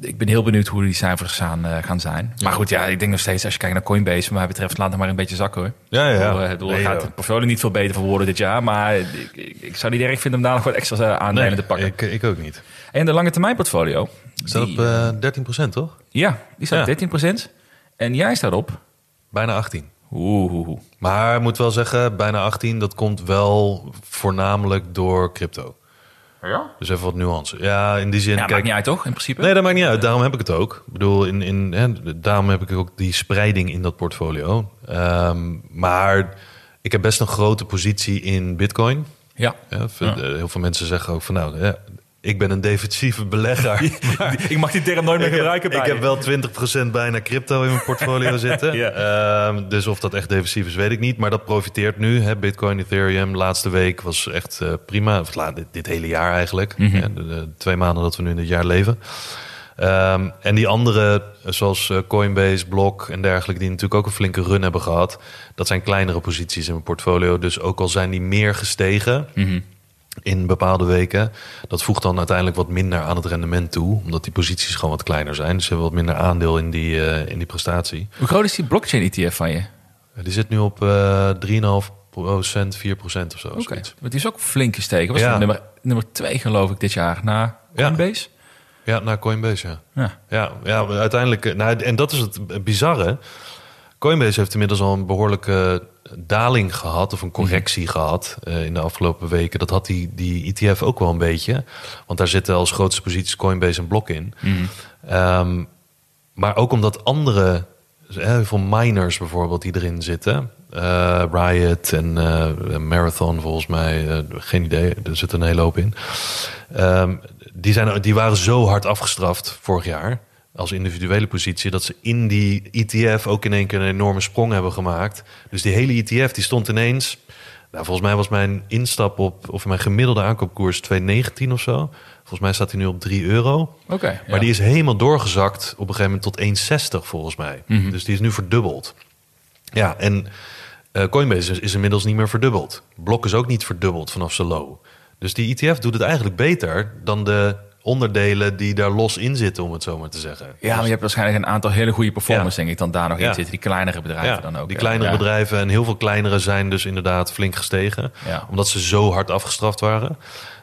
S3: ik ben heel benieuwd hoe die cijfers gaan, eh, gaan zijn. Maar goed, ja, ik denk nog steeds, als je kijkt naar Coinbase, wat mij betreft, laat het maar een beetje zakken hoor.
S4: Ja, ja,
S3: bedoel, eh,
S4: Nee,
S3: gaat het portfolio niet veel beter van worden dit jaar. Maar ik, ik, ik zou niet erg vinden om daar nog wat extra eh, aandelen te pakken.
S4: ik, ik ook niet.
S3: En de lange termijn portfolio.
S4: Staat
S3: die,
S4: op eh 13% toch?
S3: ja, die staat
S4: Ja.
S3: op 13%. En jij staat op...
S4: Bijna 18.
S3: Oeh, oeh, oeh.
S4: Maar ik moet wel zeggen, bijna 18, dat komt wel voornamelijk door crypto.
S3: Ja?
S4: Dus even wat nuance. Ja, in die zin...
S3: Ja,
S4: kijk,
S3: maakt niet uit toch, in principe?
S4: Nee, dat maakt niet uit. Daarom heb ik het ook. Ik bedoel, in, in, hè, daarom heb ik ook die spreiding in dat portfolio. Ehm, maar ik heb best een grote positie in bitcoin.
S3: Ja.
S4: Ja, eh, Heel veel mensen zeggen ook van nou, ja, ik ben een defensieve belegger.
S3: Ik mag die term nooit meer
S4: heb,
S3: gebruiken
S4: ik heb wel 20% bijna crypto in mijn portfolio zitten.
S3: Ja.
S4: Ehm, dus of dat echt defensief is, weet ik niet. Maar dat profiteert nu. Hè. Bitcoin, Ethereum, laatste week was echt eh, prima. Of, dit, dit hele jaar eigenlijk.
S3: Mhm.
S4: De twee maanden dat we nu in dit jaar leven. Ehm, en die andere, eh, zoals eh, Coinbase, Block en dergelijke... die natuurlijk ook een flinke run hebben gehad... dat zijn kleinere posities in mijn portfolio. Dus ook al zijn die meer gestegen
S3: Mhm.
S4: In bepaalde weken... dat voegt dan uiteindelijk wat minder aan het rendement toe... omdat die posities gewoon wat kleiner zijn. Dus ze hebben wat minder aandeel in die, eh, in die prestatie.
S3: Hoe groot is die blockchain-ETF van je?
S4: Die zit nu op eh 3,5 procent, 4 procent of zo.
S3: Oké,
S4: zoiets.
S3: maar die is ook flink gestegen. Was
S4: Ja.
S3: nummer, nummer twee geloof ik dit jaar na. Coinbase?
S4: Ja, naar Coinbase, ja.
S3: Ja.
S4: Ja, uiteindelijk... eh, Nou, en dat is het bizarre. Coinbase heeft inmiddels al een behoorlijke daling gehad... of een correctie gehad eh, in de afgelopen weken. Dat had die, die ETF ook wel een beetje. Want daar zitten als grootste posities Coinbase en Block in.
S3: Mhm.
S4: Ehm, maar ook omdat andere, eh, heel veel miners bijvoorbeeld die erin zitten. eh, Riot en Marathon volgens mij, geen idee, er zit een hele hoop in. Ehm, die, zijn, die waren zo hard afgestraft vorig jaar als individuele positie... dat ze in die ETF ook in één keer een enorme sprong hebben gemaakt. Dus die hele ETF die stond ineens... Nou, volgens mij was mijn instap op, of mijn gemiddelde aankoopkoers 2,19 of zo. Volgens mij staat hij nu op 3 euro.
S3: Oké.
S4: Maar
S3: ja.
S4: die is helemaal doorgezakt op een gegeven moment tot 1,60 volgens mij.
S3: Mhm.
S4: Dus die is nu verdubbeld. Ja, en eh, Coinbase is, is inmiddels niet meer verdubbeld. Blok is ook niet verdubbeld vanaf zijn low. Dus die ETF doet het eigenlijk beter dan de onderdelen die daar los in zitten, om het zo maar te zeggen.
S3: Ja, maar je hebt waarschijnlijk een aantal hele goede performers,
S4: Ja.
S3: denk ik, dan daar nog in
S4: Ja.
S3: zitten. Die kleinere bedrijven
S4: Ja,
S3: dan ook.
S4: die kleinere bedrijven en heel veel kleinere zijn dus inderdaad flink gestegen. Omdat ze zo hard afgestraft waren.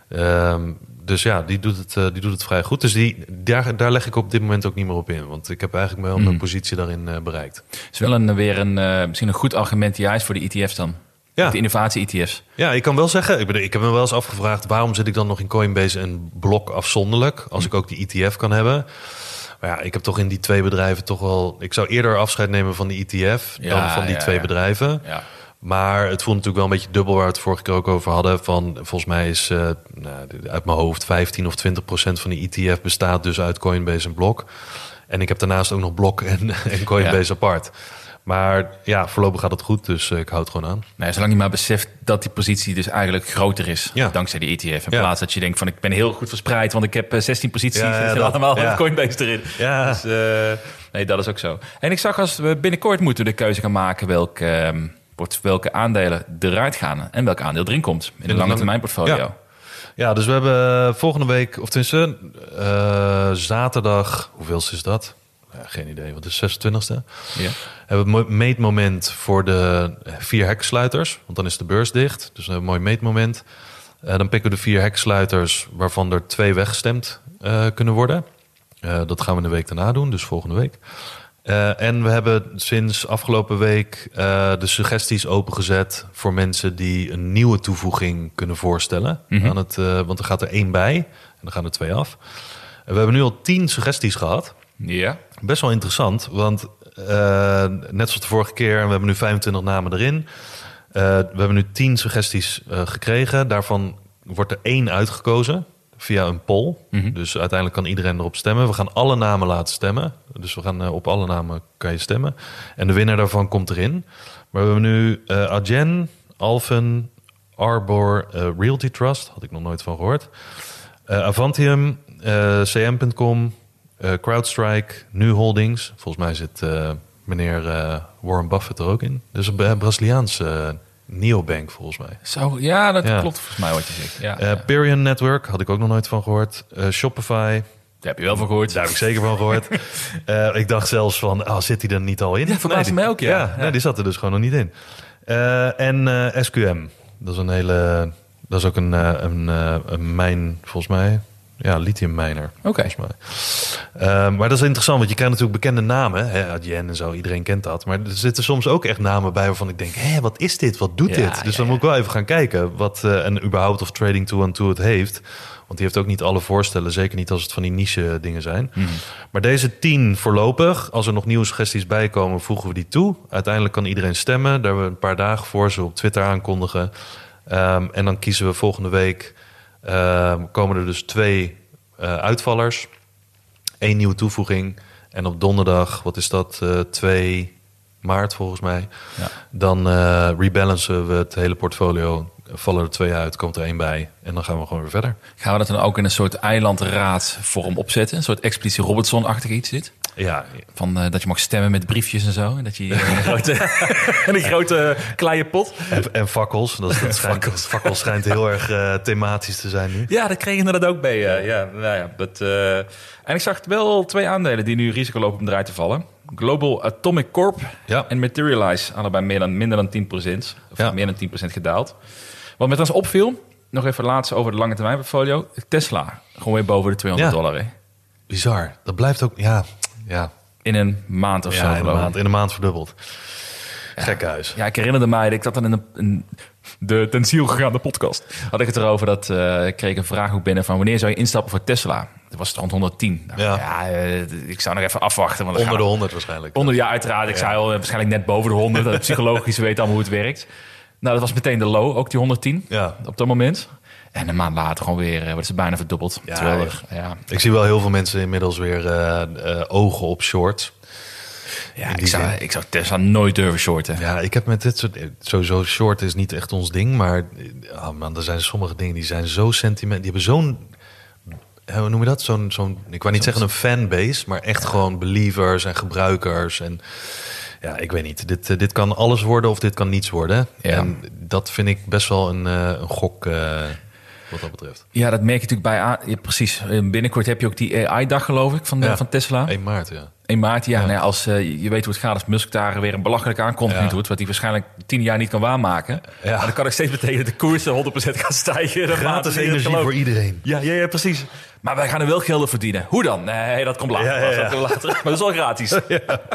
S4: Ehm, dus ja, die doet, het, eh, die doet het vrij goed. Dus die, daar, daar leg ik op dit moment ook niet meer op in. Want ik heb eigenlijk wel mijn
S3: Mhm.
S4: positie daarin eh, bereikt.
S3: is wel een, weer een, eh, misschien een goed argument juist voor de ETF's dan.
S4: Ja.
S3: De innovatie-ETF's.
S4: Ja, ik kan wel zeggen, ik, bedoel, ik heb me wel eens afgevraagd... waarom zit ik dan nog in Coinbase en Block afzonderlijk... als ik ook die ETF kan hebben... Maar ja, ik heb toch in die twee bedrijven toch wel... Ik zou eerder afscheid nemen van die ETF dan van die
S3: ja,
S4: twee
S3: ja.
S4: bedrijven.
S3: Ja.
S4: Maar het voelt natuurlijk wel een beetje dubbel waar we het vorige keer ook over hadden. Van, volgens mij is eh, nou, uit mijn hoofd 15 of 20 procent van die ETF bestaat dus uit Coinbase en Block. En ik heb daarnaast ook nog Block en, en Coinbase apart. Maar ja, voorlopig gaat het goed, dus eh, ik houd het gewoon aan.
S3: Nee, zolang je maar beseft dat die positie dus eigenlijk groter is
S4: Ja.
S3: dankzij die ETF. In
S4: Ja.
S3: plaats dat je denkt van ik ben heel goed verspreid, want ik heb eh, 16 posities
S4: Ja,
S3: en
S4: dat-
S3: allemaal
S4: ja.
S3: Coinbase erin.
S4: Ja.
S3: Dus, eh, nee, dat is ook zo. En ik zag als we binnenkort moeten de keuze gaan maken welke, ehm, port- welke aandelen eruit gaan en welk aandeel erin komt in de
S4: de
S3: lange termijn portfolio.
S4: Ja. Dus we hebben volgende week, of tenminste eh, zaterdag, hoeveel is dat? Ja, geen idee, wat is 26e?
S3: Ja.
S4: hebben we een meetmoment voor de vier heksluiters. Want dan is de beurs dicht. Dus we hebben een mooi meetmoment. Eh, dan pikken we de vier heksluiters waarvan er twee weggestemd eh, kunnen worden. Eh, dat gaan we de week daarna doen, dus volgende week. Eh, en we hebben sinds afgelopen week eh, de suggesties opengezet voor mensen die een nieuwe toevoeging kunnen voorstellen.
S3: Mhm.
S4: aan het, eh, want er gaat er één bij en dan gaan er twee af. En we hebben nu al tien suggesties gehad.
S3: Ja.
S4: Best wel interessant, want eh, net zoals de vorige keer, we hebben nu 25 namen erin. Eh, we hebben nu 10 suggesties eh, gekregen. Daarvan wordt er één uitgekozen via een poll.
S3: Mhm.
S4: Dus uiteindelijk kan iedereen erop stemmen. We gaan alle namen laten stemmen. Dus we gaan op alle namen kan je stemmen. En de winnaar daarvan komt erin. Maar we hebben nu Adyen, Alphen, Arbor, Realty Trust. Had ik nog nooit van gehoord. Eh, Avantium, CM.com, eh, CrowdStrike, Nu Holdings. Volgens mij zit eh, meneer eh, Warren Buffett er ook in. Dus een Bra- Braziliaans eh, neobank volgens mij.
S3: Zo, ja, dat
S4: Ja.
S3: klopt volgens mij wat je zegt. Ja, ja.
S4: Perion Network had ik ook nog nooit van gehoord. Eh, Shopify,
S3: Daar heb je wel van gehoord.
S4: daar heb ik zeker van gehoord. Eh, ik dacht zelfs van, oh, zit hij er niet al in?
S3: Ja, verbaasde
S4: die-
S3: mij ook, ja.
S4: Nee, die zat er dus gewoon nog niet in. En SQM, dat is een hele, dat is ook een, een, een mijn, volgens mij, ja, lithiummijner.
S3: Oké.
S4: Volgens mij. Eh, maar dat is interessant, want je krijgt natuurlijk bekende namen. Hè, Adyen en zo, iedereen kent dat. Maar er zitten soms ook echt namen bij waarvan ik denk... hé, wat is dit? Wat doet
S3: Ja,
S4: dit? Dus
S3: ja,
S4: dan moet ik wel even gaan kijken... wat eh, en überhaupt of Trading 2 and 2 het heeft... Want die heeft ook niet alle voorstellen, zeker niet als het van die niche dingen zijn. Maar deze tien voorlopig, als er nog nieuwe suggesties bij komen, voegen we die toe. Uiteindelijk kan iedereen stemmen. Daar hebben we een paar dagen voor, ze op Twitter aankondigen. Ehm, en dan kiezen we volgende week, ehm, komen er dus twee eh, uitvallers. Eén nieuwe toevoeging. En op donderdag, wat is dat, eh 2 maart volgens mij.
S3: Ja.
S4: Dan eh rebalancen we het hele portfolio. Vallen er twee uit, komt er één bij. En dan gaan we gewoon weer verder.
S3: Gaan we dat dan ook in een soort eilandraadvorm opzetten? Een soort expeditie Robertson-achtig iets dit?
S4: Ja,
S3: Van, eh, dat je mag stemmen met briefjes en zo. En dat je grote, in een grote kleine pot.
S4: en, en fakkels. Dat, is- dat schijnt, fakkels. schijnt heel erg eh, thematisch te zijn nu.
S3: Ja, dat kreeg je inderdaad ook bij. eh, ja, nou ja, dat, eh, en ik zag wel twee aandelen die nu risico lopen om draai te vallen. Global Atomic Corp
S4: Ja.
S3: en Materialize. Allebei meer dan, minder dan 10%. Of
S4: Ja.
S3: meer dan 10% gedaald. Wat met ons opviel, nog even laatst over de lange termijn portfolio. Tesla, gewoon weer boven de 200
S4: Ja.
S3: dollar. Hè?
S4: Bizar. Dat blijft ook, ja, ja,
S3: In een maand of zo.
S4: ja in, een maand, in een maand verdubbeld. Gekke huis.
S3: Ja, ik herinnerde mij, ik zat dan in een, de ten ziel gegaande podcast. Had ik het erover dat eh, ik kreeg een vraag ook binnen van wanneer zou je instappen voor Tesla? Dat was rond 110. Nou,
S4: Ja.
S3: ja, eh, ik zou nog even afwachten. Want
S4: Onder de
S3: gaan
S4: 100 waarschijnlijk.
S3: onder ja, uiteraard. Ik zei al, eh, waarschijnlijk net boven de 100. Dat psychologisch weet allemaal hoe het werkt. Nou, dat was meteen de low, ook die 110
S4: Ja.
S3: op dat moment. En een maand later gewoon weer, eh, wordt ze bijna verdubbeld.
S4: Ja,
S3: Terwijl
S4: ja. Ik zie wel heel veel mensen inmiddels weer eh, eh, ogen op shorts.
S3: ja, ik, zou, ik zou Tesla nooit durven shorten.
S4: Ja, ik heb met dit soort... Sowieso short is niet echt ons ding, maar... Oh man, er zijn sommige dingen die zijn zo sentiment... Die hebben zo'n... Hoe noem je dat? Zo'n, zo'n, ik wou niet zeggen een fanbase, maar echt gewoon believers en gebruikers. En ja, ik weet niet. Dit, dit kan alles worden of dit kan niets worden.
S3: Ja.
S4: En dat vind ik best wel een, een gok wat dat betreft.
S3: Ja, dat merk je natuurlijk bij... Ja, precies. Eh, Binnenkort heb je ook die AI-dag, geloof ik, van, de,
S4: Ja.
S3: van Tesla.
S4: 1 maart, ja.
S3: 1 maart, ja.
S4: Ja.
S3: Nou als eh, je weet hoe het gaat, als Musk daar weer een belachelijke aankondiging
S4: Ja.
S3: doet, wat hij waarschijnlijk tien jaar niet kan waarmaken.
S4: Ja.
S3: Maar dan kan ik steeds betekenen dat de koers 100% gaat stijgen.
S4: Gratis energie voor iedereen.
S3: Ja, ja, ja, precies. Maar wij gaan er wel geld verdienen. Hoe dan? Nee, dat komt later.
S4: Ja, ja, ja.
S3: Dat komt later. Maar dat is wel gratis.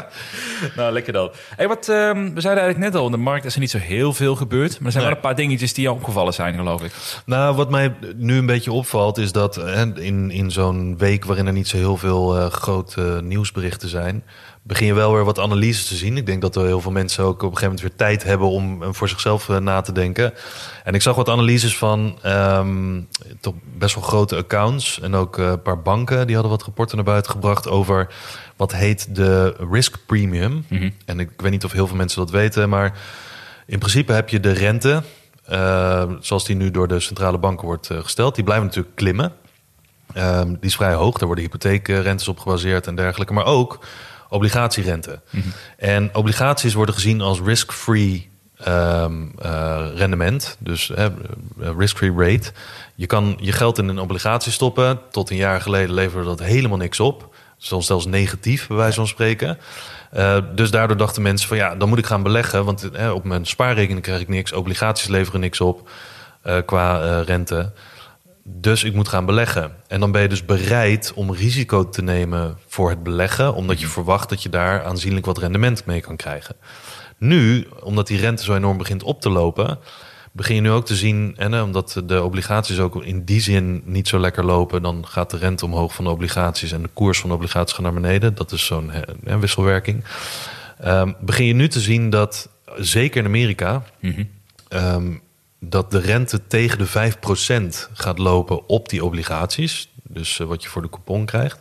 S3: nou, lekker dan. Hey, wat, ehm, we zeiden eigenlijk net al, in de markt is er niet zo heel veel gebeurd. Maar er zijn
S4: Nee.
S3: wel een paar dingetjes die jou opgevallen zijn, geloof ik.
S4: Nou, wat mij nu een beetje opvalt is dat hè, in, in zo'n week waarin er niet zo heel veel eh, grote nieuwsberichten zijn, begin je wel weer wat analyses te zien. Ik denk dat er heel veel mensen ook op een gegeven moment weer tijd hebben om voor zichzelf eh, na te denken. En ik zag wat analyses van ehm, toch best wel grote accounts en ook eh, een paar banken die hadden wat rapporten naar buiten gebracht over wat heet de risk premium. En ik, weet niet of heel veel mensen dat weten, maar in principe heb je de rente, eh, zoals die nu door de centrale banken wordt gesteld, die blijven natuurlijk klimmen. Ehm, die is vrij hoog, daar worden hypotheekrentes op gebaseerd en dergelijke, maar ook obligatierente. En obligaties worden gezien als risk-free ehm, eh, rendement, dus eh, risk-free rate. Je kan je geld in een obligatie stoppen. Tot een jaar geleden leverde dat helemaal niks op. Zelfs, zelfs negatief, bij wijze van spreken. Eh, dus daardoor dachten mensen van ja, dan moet ik gaan beleggen. Want op mijn spaarrekening krijg ik niks. Obligaties leveren niks op qua rente. Dus ik moet gaan beleggen. En dan ben je dus bereid om risico te nemen voor het beleggen, omdat je verwacht dat je daar aanzienlijk wat rendement mee kan krijgen. Nu, omdat die rente zo enorm begint op te lopen, begin je nu ook te zien, en eh, omdat de obligaties ook in die zin niet zo lekker lopen, dan gaat de rente omhoog van de obligaties en de koers van de obligaties gaat naar beneden. Dat is zo'n wisselwerking. Ehm, begin je nu te zien dat, zeker in Amerika, ehm, dat de rente tegen de 5% gaat lopen op die obligaties. Dus eh, wat je voor de coupon krijgt.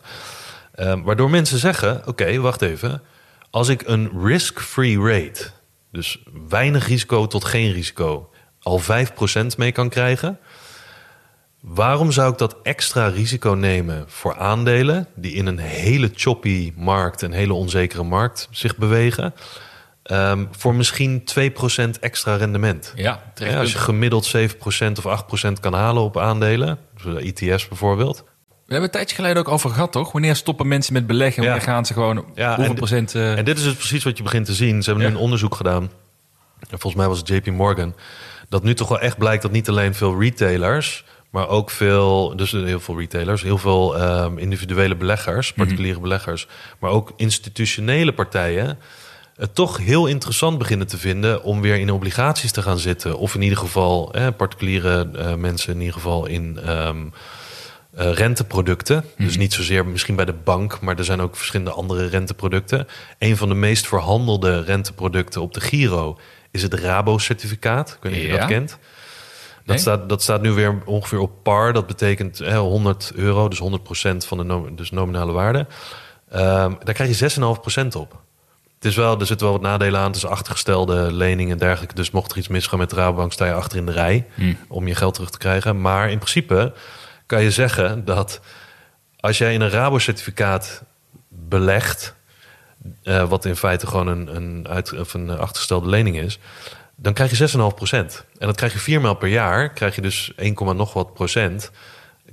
S4: Ehm, waardoor mensen zeggen: Oké, wacht even. Als ik een risk-free rate, dus weinig risico tot geen risico, al 5% mee kan krijgen. Waarom zou ik dat extra risico nemen voor aandelen die in een hele choppy markt, een hele onzekere markt zich bewegen, ehm, voor misschien 2% extra rendement?
S3: Ja,
S4: als je gemiddeld 7% of 8% kan halen op aandelen, dus de ETF's bijvoorbeeld.
S3: We hebben het een tijdje geleden ook over gehad, toch? Wanneer stoppen mensen met beleggen?
S4: Ja.
S3: Wanneer gaan ze gewoon
S4: Ja,
S3: hoeveel
S4: en-
S3: procent... eh,
S4: En dit is dus precies wat je begint te zien. Ze hebben nu een onderzoek gedaan. En volgens mij was het JP Morgan. Dat nu toch wel echt blijkt dat niet alleen veel retailers, maar ook veel, dus heel veel retailers, heel veel ehm, individuele beleggers, particuliere beleggers, maar ook institutionele partijen. Het toch heel interessant beginnen te vinden om weer in obligaties te gaan zitten. Of in ieder geval eh, particuliere eh, mensen in ieder geval in ehm, eh, renteproducten.
S3: Mhm.
S4: Dus niet zozeer misschien bij de bank, maar er zijn ook verschillende andere renteproducten. Een van de meest verhandelde renteproducten op de Giro is het Rabo-certificaat. Ik weet niet of je
S3: Ja.
S4: dat kent. Dat,
S3: Nee.
S4: staat, dat staat nu weer ongeveer op par. Dat betekent hè, 100 euro, dus 100% van de dus nominale waarde. Ehm, daar krijg je 6,5% op. Het is wel, er zitten wel wat nadelen aan. Het is achtergestelde leningen en dergelijke. Dus mocht er iets misgaan met de Rabobank, sta je achter in de rij om je geld terug te krijgen. Maar in principe kan je zeggen dat als jij in een Rabo-certificaat belegt, eh, wat in feite gewoon een, een, uit, of een achtergestelde lening is, dan krijg je 6,5%. En dat krijg je viermaal per jaar, krijg je dus 1, komma nog wat procent,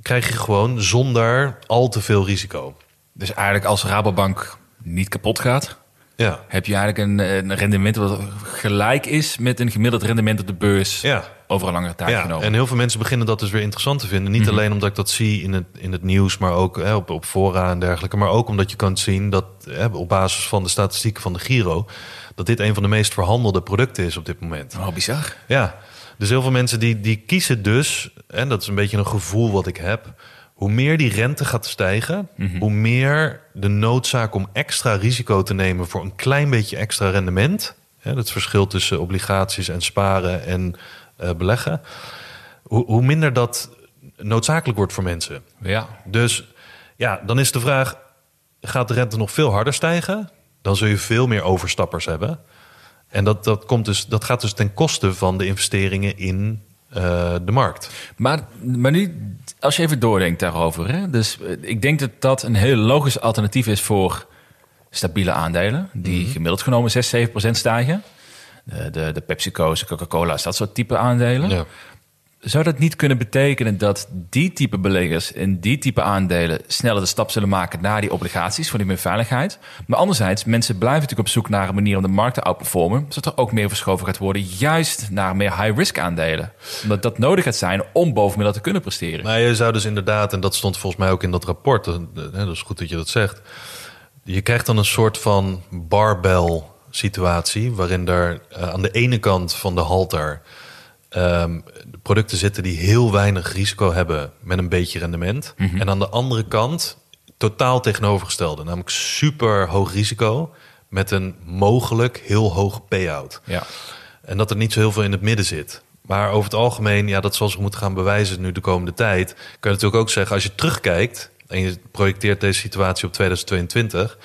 S4: krijg je gewoon zonder al te veel risico.
S3: Dus eigenlijk als Rabobank niet kapot gaat,
S4: Ja,
S3: heb je eigenlijk een, een rendement wat gelijk is met een gemiddeld rendement op de beurs
S4: ja.
S3: over een langere tijd
S4: Ja,
S3: genomen.
S4: en heel veel mensen beginnen dat dus weer interessant te vinden. Niet alleen omdat ik dat zie in het, in het nieuws, maar ook hè, op, op fora en dergelijke. Maar ook omdat je kan zien dat hè, op basis van de statistieken van de Giro... dat dit een van de meest verhandelde producten is op dit moment.
S3: Oh, bizar.
S4: Ja, dus heel veel mensen die, die kiezen dus... en dat is een beetje een gevoel wat ik heb... hoe meer die rente gaat stijgen... hoe meer de noodzaak om extra risico te nemen... voor een klein beetje extra rendement... Hè, het verschil tussen obligaties en sparen en eh, beleggen... Hoe, hoe minder dat noodzakelijk wordt voor mensen.
S3: Ja.
S4: Dus ja, dan is de vraag: gaat de rente nog veel harder stijgen? Dan zul je veel meer overstappers hebben. En dat, dat, komt dus, dat gaat dus ten koste van de investeringen in eh, de markt.
S3: Maar, maar nu, als je even doordenkt daarover. Hè? Dus eh, ik denk dat dat een heel logisch alternatief is voor stabiele aandelen. Die gemiddeld genomen 6, 7 procent stijgen. De, de, de PepsiCo's, de Coca-Cola's, dat soort type aandelen.
S4: Ja.
S3: Zou dat niet kunnen betekenen dat die type beleggers in die type aandelen sneller de stap zullen maken naar die obligaties voor die meer veiligheid? Maar anderzijds, mensen blijven natuurlijk op zoek naar een manier om de markt te outperformen, zodat er ook meer verschoven gaat worden, juist naar meer high-risk aandelen. Omdat dat nodig gaat zijn om bovenmiddel te kunnen presteren.
S4: Maar je zou dus inderdaad, en dat stond volgens mij ook in dat rapport, eh, dat is goed dat je dat zegt. Je krijgt dan een soort van barbell situatie, waarin er eh, aan de ene kant van de halter ehm, producten zitten die heel weinig risico hebben met een beetje rendement. En aan de andere kant totaal tegenovergestelde, namelijk super hoog risico met een mogelijk heel hoge payout.
S3: Ja.
S4: En dat er niet zo heel veel in het midden zit. Maar over het algemeen, ja, dat zal zich moeten gaan bewijzen nu de komende tijd. Kan je natuurlijk ook zeggen, als je terugkijkt en je projecteert deze situatie op 2022.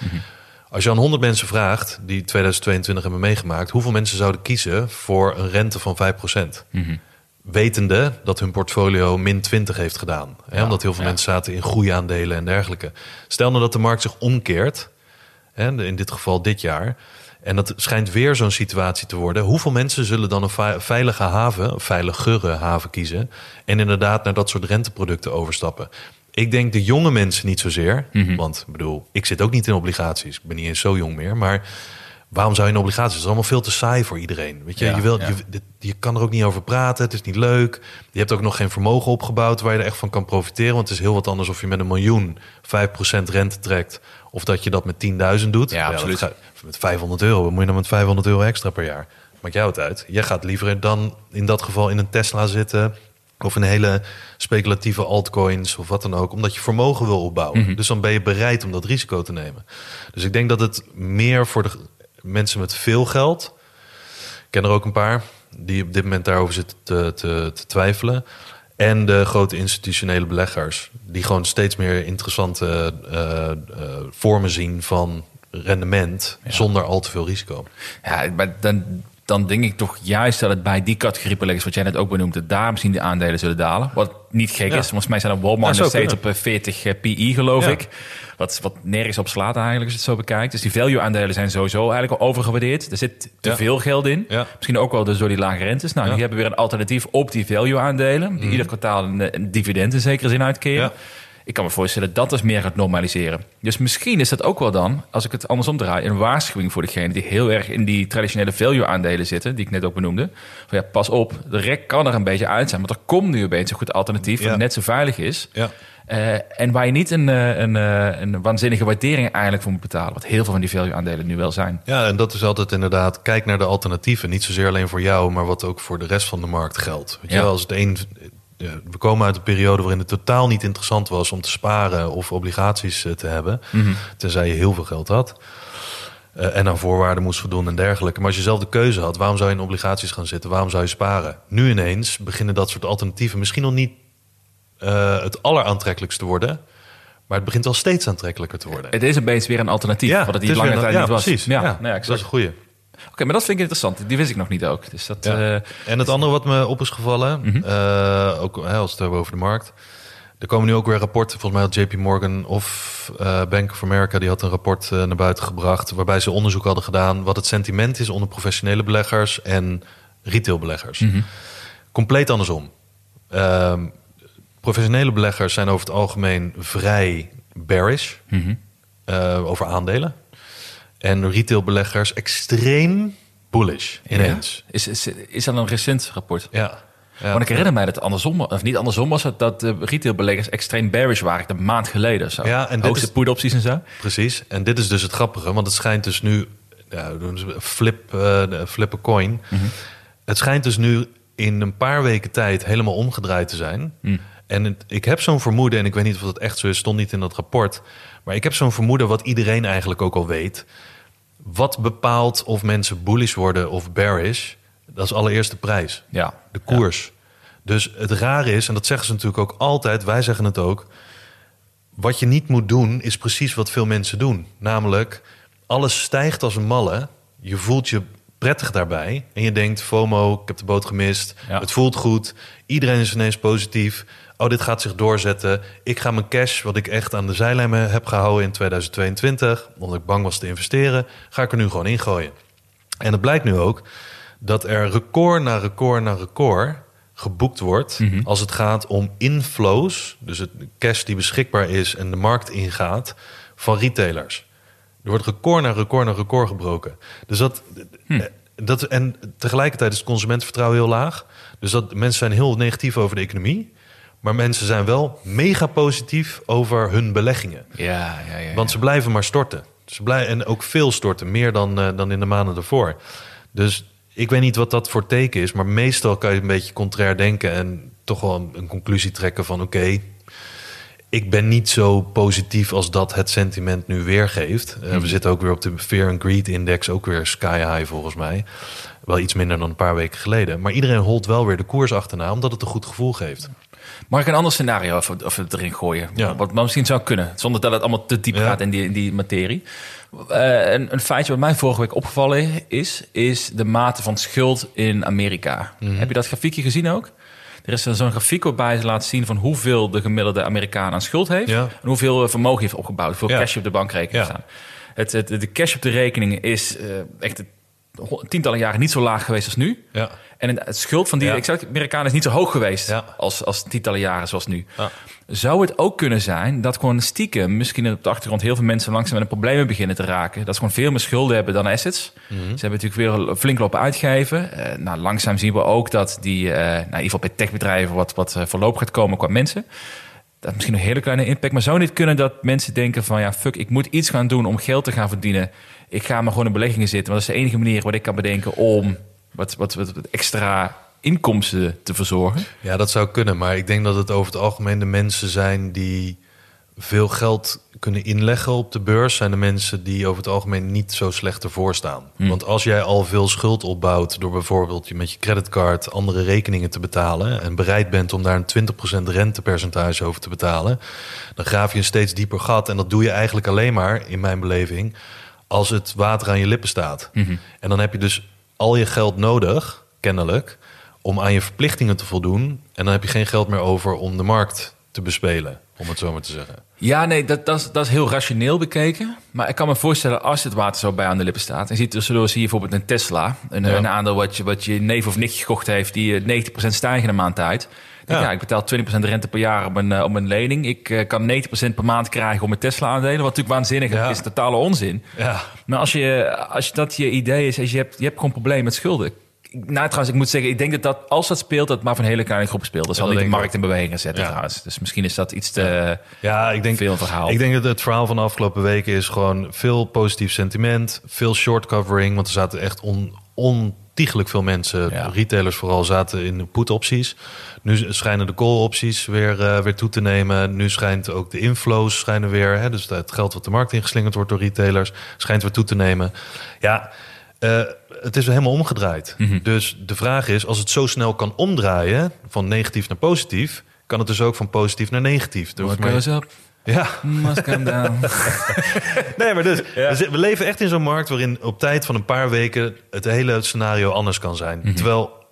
S4: Als je aan 100 mensen vraagt die 2022 hebben meegemaakt, hoeveel mensen zouden kiezen voor een rente van 5%? Wetende dat hun portfolio min 20 heeft gedaan. Hè,
S3: Ja,
S4: omdat heel veel
S3: ja.
S4: mensen zaten in groeiaandelen en dergelijke. Stel nou dat de markt zich omkeert, hè, in dit geval dit jaar. En dat schijnt weer zo'n situatie te worden. Hoeveel mensen zullen dan een ve- veilige haven, een veiligere haven kiezen... en inderdaad naar dat soort renteproducten overstappen? Ik denk de jonge mensen niet zozeer. Want ik bedoel, ik zit ook niet in obligaties. Ik ben niet eens zo jong meer. Maar waarom zou je in obligaties? Het is allemaal veel te saai voor iedereen. Weet je,
S3: Ja,
S4: je, wil,
S3: ja.
S4: je, je kan er ook niet over praten. Het is niet leuk. Je hebt ook nog geen vermogen opgebouwd waar je er echt van kan profiteren. Want het is heel wat anders of je met een miljoen 5% rente trekt. Of dat je dat met 10.000 doet.
S3: Ja, absoluut.
S4: met 500 euro. Wat moet je dan met 500 euro extra per jaar? Maakt jou het uit. Jij gaat liever dan in dat geval in een Tesla zitten. Of in hele speculatieve altcoins of wat dan ook. Omdat je vermogen wil opbouwen.
S3: Mhm.
S4: Dus dan ben je bereid om dat risico te nemen. Dus ik denk dat het meer voor de mensen met veel geld. Ik ken er ook een paar die op dit moment daarover zitten te, te, te twijfelen. En de grote institutionele beleggers. Die gewoon steeds meer interessante eh, eh, vormen zien van rendement. Zonder al te veel risico.
S3: Ja, maar dan, dan denk ik toch juist dat het bij die categorie beleggers, wat jij net ook benoemde, daar misschien de aandelen zullen dalen. Wat niet gek
S4: Ja.
S3: is. Volgens mij zijn er Walmart nog steeds op
S4: kunnen.
S3: eh, 40 eh, PI, geloof
S4: Ja.
S3: ik. Wat, wat nergens op slaat eigenlijk, als je het zo bekijkt. Dus die value-aandelen zijn sowieso eigenlijk al overgewaardeerd. Er zit te
S4: Ja.
S3: veel geld in. Misschien ook wel dus door die lage rentes. Nou, die hebben weer een alternatief op die value-aandelen. Die ieder kwartaal een, een dividend in zekere zin uitkeren.
S4: Ja.
S3: Ik kan me voorstellen dat dat meer gaat normaliseren. Dus misschien is dat ook wel dan, als ik het andersom draai, een waarschuwing voor degene die heel erg in die traditionele value-aandelen zitten, die ik net ook benoemde. Van ja, pas op, de rek kan er een beetje uit zijn, want er komt nu opeens een goed alternatief
S4: Ja.
S3: dat net zo veilig is.
S4: Ja.
S3: Eh, en waar je niet een, eh, een, eh, een waanzinnige waardering eigenlijk voor moet betalen. Wat heel veel van die value-aandelen nu wel zijn.
S4: Ja, en dat is altijd inderdaad, kijk naar de alternatieven. Niet zozeer alleen voor jou, maar wat ook voor de rest van de markt geldt. Weet
S3: Ja.
S4: als het een, ja, we komen uit een periode waarin het totaal niet interessant was om te sparen of obligaties eh, te hebben.
S3: Mhm.
S4: Tenzij je heel veel geld had. Eh, en aan voorwaarden moest voldoen en dergelijke. Maar als je zelf de keuze had, waarom zou je in obligaties gaan zitten? Waarom zou je sparen? Nu ineens beginnen dat soort alternatieven misschien nog niet eh, het alleraantrekkelijkst te worden. Maar het begint wel steeds aantrekkelijker te worden.
S3: Het is een beetje weer een alternatief, wat het
S4: is
S3: niet
S4: weer
S3: lange
S4: een-
S3: tijd
S4: ja,
S3: niet was.
S4: Precies. Ja,
S3: nou ja,
S4: dat
S3: exact.
S4: is een goeie.
S3: Oké, maar dat vind ik interessant. Die wist ik nog niet ook. Dus dat,
S4: Ja.
S3: eh,
S4: En het andere wat me op is gevallen, eh, ook hè, als we het hebben over de markt. Er komen nu ook weer rapporten. Volgens mij had JP Morgan of eh, Bank of America... die had een rapport naar buiten gebracht... waarbij ze onderzoek hadden gedaan... wat het sentiment is onder professionele beleggers en retailbeleggers.
S3: mhm.
S4: Compleet andersom. Ehm, professionele beleggers zijn over het algemeen vrij bearish
S3: Mhm.
S4: over aandelen. En retailbeleggers extreem bullish ineens.
S3: Ja? Is, is, is dat een recent rapport?
S4: Ja. ja.
S3: Want ik herinner mij dat andersom was. Of niet andersom was het dat de retailbeleggers extreem bearish waren. Een maand geleden zo.
S4: Ja, en
S3: Hoogste put-opties en zo.
S4: Precies. En dit is dus het grappige, want het schijnt dus nu... Ja, flip, eh, flip a coin. Het schijnt dus nu in een paar weken tijd helemaal omgedraaid te zijn. En het- ik heb zo'n vermoeden, en ik weet niet of dat echt zo is... stond niet in dat rapport. Maar ik heb zo'n vermoeden wat iedereen eigenlijk ook al weet. Wat bepaalt of mensen bullish worden of bearish? Dat is allereerst de prijs.
S3: Ja.
S4: De koers. Dus het rare is, en dat zeggen ze natuurlijk ook altijd, wij zeggen het ook. Wat je niet moet doen, is precies wat veel mensen doen. Namelijk, alles stijgt als een malle. Je voelt je prettig daarbij. En je denkt, FOMO, ik heb de boot gemist.
S3: Ja.
S4: Het voelt goed. Iedereen is ineens positief. Oh, dit gaat zich doorzetten. Ik ga mijn cash, wat ik echt aan de zijlijn heb gehouden in 2022... omdat ik bang was te investeren, ga ik er nu gewoon ingooien. En het blijkt nu ook dat er record na record na record geboekt wordt als het gaat om inflows, dus het cash die beschikbaar is en de markt ingaat van retailers. Er wordt record na record na record gebroken. Dus dat, eh, dat en tegelijkertijd is het consumentenvertrouwen heel laag. Dus dat mensen zijn heel negatief over de economie, maar mensen zijn wel mega positief over hun beleggingen.
S3: Ja, ja, ja.
S4: Want ze blijven maar storten. Ze blijven, en ook veel storten, meer dan, eh, dan in de maanden ervoor. Dus ik weet niet wat dat voor teken is, maar meestal kan je een beetje contrair denken en toch wel een, een conclusie trekken van: oké, ik ben niet zo positief als dat het sentiment nu weergeeft. Eh, we zitten ook weer op de Fear and Greed Index, ook weer sky high volgens mij. Wel iets minder dan een paar weken geleden. Maar iedereen holt wel weer de koers achterna, omdat het een goed gevoel geeft.
S3: Mag ik een ander scenario even, even erin gooien?
S4: Ja.
S3: Wat misschien zou kunnen, zonder dat het allemaal te diep
S4: Ja.
S3: gaat in die, in die materie. Eh, een, een feitje wat mij vorige week opgevallen is, is de mate van schuld in Amerika.
S4: Mhm.
S3: Heb je dat grafiekje gezien ook? Er is zo'n grafiek waarbij ze laten zien van hoeveel de gemiddelde Amerikaan aan schuld heeft.
S4: Ja.
S3: En hoeveel eh, vermogen heeft opgebouwd. Hoeveel
S4: Ja.
S3: cash op de bankrekening staan. Het, het, de cash op de rekening is eh, echt tientallen jaren niet zo laag geweest als nu.
S4: Ja.
S3: En het schuld van die
S4: Ja.
S3: ik zeg, Amerikanen is niet zo hoog geweest
S4: Ja.
S3: als, als tientallen jaren zoals nu.
S4: Ja.
S3: Zou het ook kunnen zijn dat gewoon stiekem, misschien op de achtergrond, heel veel mensen langzaam met een problemen beginnen te raken? Dat ze gewoon veel meer schulden hebben dan assets.
S4: Mhm.
S3: Ze hebben natuurlijk weer flink lopen uitgeven. Eh, nou, langzaam zien we ook dat die, eh, nou, in ieder geval bij techbedrijven, wat, wat eh, voorlopig gaat komen qua mensen. Dat misschien een hele kleine impact. Maar zou niet kunnen dat mensen denken van ja, fuck, ik moet iets gaan doen om geld te gaan verdienen. Ik ga maar gewoon in beleggingen zitten. Want dat is de enige manier wat ik kan bedenken om wat, wat, wat, wat extra inkomsten te verzorgen.
S4: Ja, dat zou kunnen. Maar ik denk dat het over het algemeen de mensen zijn die veel geld kunnen inleggen op de beurs. Zijn de mensen die over het algemeen niet zo slecht ervoor staan. Want als jij al veel schuld opbouwt door bijvoorbeeld je met je creditcard andere rekeningen te betalen. En bereid bent om daar een 20% rentepercentage over te betalen. Dan graaf je een steeds dieper gat. En dat doe je eigenlijk alleen maar, in mijn beleving, als het water aan je lippen staat. En dan heb je dus al je geld nodig, kennelijk, om aan je verplichtingen te voldoen. En dan heb je geen geld meer over om de markt te bespelen, om het zo maar te zeggen.
S3: Ja, nee, dat, dat, is, dat is heel rationeel bekeken. Maar ik kan me voorstellen, als het water zo bij aan de lippen staat... en je ziet tussendoor zie je bijvoorbeeld een Tesla... een,
S4: Ja.
S3: een aandeel wat je, wat je neef of nichtje gekocht heeft... die eh, 90% stijgen in een maand tijd. Denk,
S4: Ja.
S3: Ja. ik betaal 20% rente per jaar op een, eh, op een lening. Ik eh, kan 90% per maand krijgen om mijn Tesla-aandelen... wat natuurlijk waanzinnig is,
S4: Ja.
S3: is totale onzin.
S4: Ja,
S3: Maar als, je, als dat je idee is, als je hebt, je hebt gewoon problemen met schulden... Nou, trouwens, ik moet zeggen, ik denk dat, dat als dat speelt, dat maar van een hele kleine groep speelt. Dat zal
S4: dat
S3: niet de markt in beweging zetten
S4: Ja.
S3: trouwens. Dus misschien is dat iets te
S4: ja ik, denk,
S3: veel een verhaal.
S4: ik denk dat het verhaal van de afgelopen weken is gewoon veel positief sentiment. Veel short covering, want er zaten echt on, ontiegelijk veel mensen,
S3: Ja.
S4: retailers vooral, zaten in de put-opties. Nu schijnen de call-opties weer, eh, weer toe te nemen. Nu schijnt ook de inflows schijnen weer, hè, dus het geld wat de markt ingeslingerd wordt door retailers, schijnt weer toe te nemen. Ja, eh, het is helemaal omgedraaid.
S3: Mhm.
S4: Dus de vraag is, als het zo snel kan omdraaien, van negatief naar positief, kan het dus ook van positief naar negatief.
S3: What
S4: maar-
S3: goes up,
S4: ja,
S3: must come down.
S4: nee, maar dus,
S3: Ja.
S4: we leven echt in zo'n markt waarin op tijd van een paar weken het hele scenario anders kan zijn.
S3: Mhm.
S4: Terwijl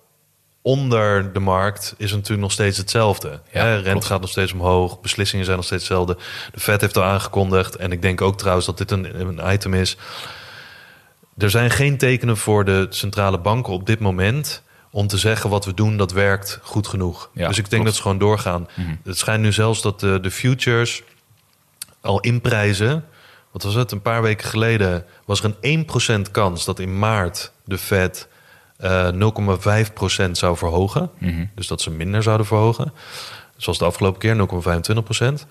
S4: onder de markt is het natuurlijk nog steeds hetzelfde.
S3: Ja,
S4: Hè, rente
S3: klopt.
S4: gaat nog steeds omhoog, beslissingen zijn nog steeds hetzelfde. De Fed heeft al aangekondigd, en ik denk ook trouwens dat dit een, een item is. Er zijn geen tekenen voor de centrale banken op dit moment om te zeggen wat we doen, dat werkt goed genoeg.
S3: Ja,
S4: dus ik denk
S3: klopt.
S4: dat ze gewoon doorgaan.
S3: Mhm.
S4: Het schijnt nu zelfs dat de, de futures al inprijzen. Wat was het? Een paar weken geleden was er een 1% kans dat in maart de Fed eh 0,5% zou verhogen.
S3: Mhm.
S4: Dus dat ze minder zouden verhogen. Zoals de afgelopen keer, 0,25%.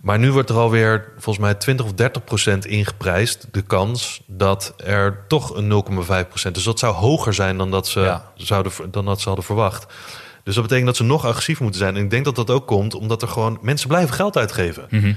S4: Maar nu wordt er alweer volgens mij 20 of 30% ingeprijsd. De kans dat er toch een 0,5%. Dus dat zou hoger zijn dan dat, ze
S3: Ja.
S4: zouden, dan dat ze hadden verwacht. Dus dat betekent dat ze nog agressief moeten zijn. En ik denk dat dat ook komt omdat er gewoon mensen blijven geld uitgeven. Al-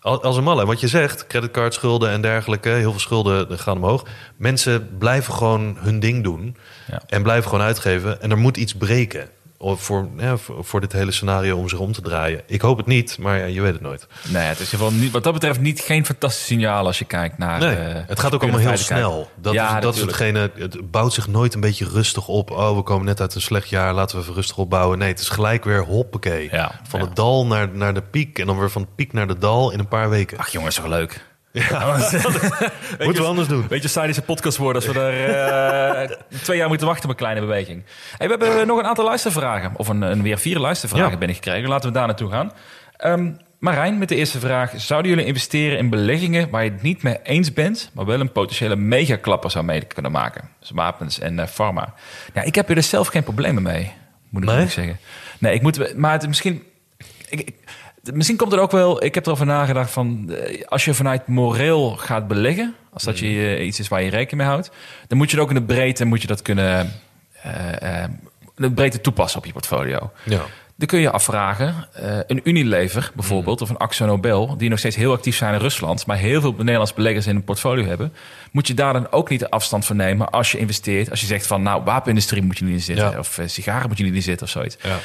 S4: Als een malle. Wat je zegt, creditcardschulden en dergelijke, heel veel schulden gaan omhoog. Mensen blijven gewoon hun ding doen
S3: Ja.
S4: en blijven gewoon uitgeven. En er moet iets breken voor, ja, voor, voor dit hele scenario om zich om te draaien. Ik hoop het niet, maar ja, je weet het nooit.
S3: Nee, het is in ieder geval wat dat betreft niet geen fantastisch signaal als je kijkt naar.
S4: Nee,
S3: eh,
S4: het gaat ook allemaal heel snel. Dat,
S3: Ja,
S4: is, dat is hetgene, het bouwt zich nooit een beetje rustig op. Oh, we komen net uit een slecht jaar, laten we even rustig opbouwen. Nee, het is gelijk weer hoppakee.
S3: Ja,
S4: van het dal naar, naar de piek en dan weer van de piek naar de dal in een paar weken.
S3: Ach jongens, toch leuk.
S4: Moeten we anders doen.
S3: Weet je, saai deze podcast worden als we er eh, twee jaar moeten wachten op een kleine beweging. Hey, we hebben nog een aantal luistervragen. Of een, een weer vier luistervragen
S4: Ja.
S3: binnengekregen. Laten we daar naartoe gaan. Ehm, Marijn, met de eerste vraag. Zouden jullie investeren in beleggingen waar je het niet mee eens bent... maar wel een potentiële megaklapper zou mee kunnen maken? Dus wapens en eh pharma. Ja, ik heb er dus zelf geen problemen mee, moet ik
S4: Nee?
S3: zeggen. Nee, ik moet... Maar het, misschien... Ik, ik- Misschien komt er ook wel, ik heb erover nagedacht van, eh, als je vanuit moreel gaat beleggen, als dat je eh, iets is waar je rekening mee houdt, dan moet je het ook in de breedte, moet je dat kunnen, eh, de breedte toepassen op je portfolio.
S4: Ja.
S3: Dan kun je afvragen, eh, een Unilever bijvoorbeeld, of een Axo Nobel, die nog steeds heel actief zijn in Rusland, maar heel veel Nederlandse beleggers in een portfolio hebben, moet je daar dan ook niet de afstand van nemen als je investeert. Als je zegt van, nou, wapenindustrie moet je niet in zitten,
S4: Ja.
S3: of eh, sigaren moet je niet in zitten of zoiets.
S4: Ja.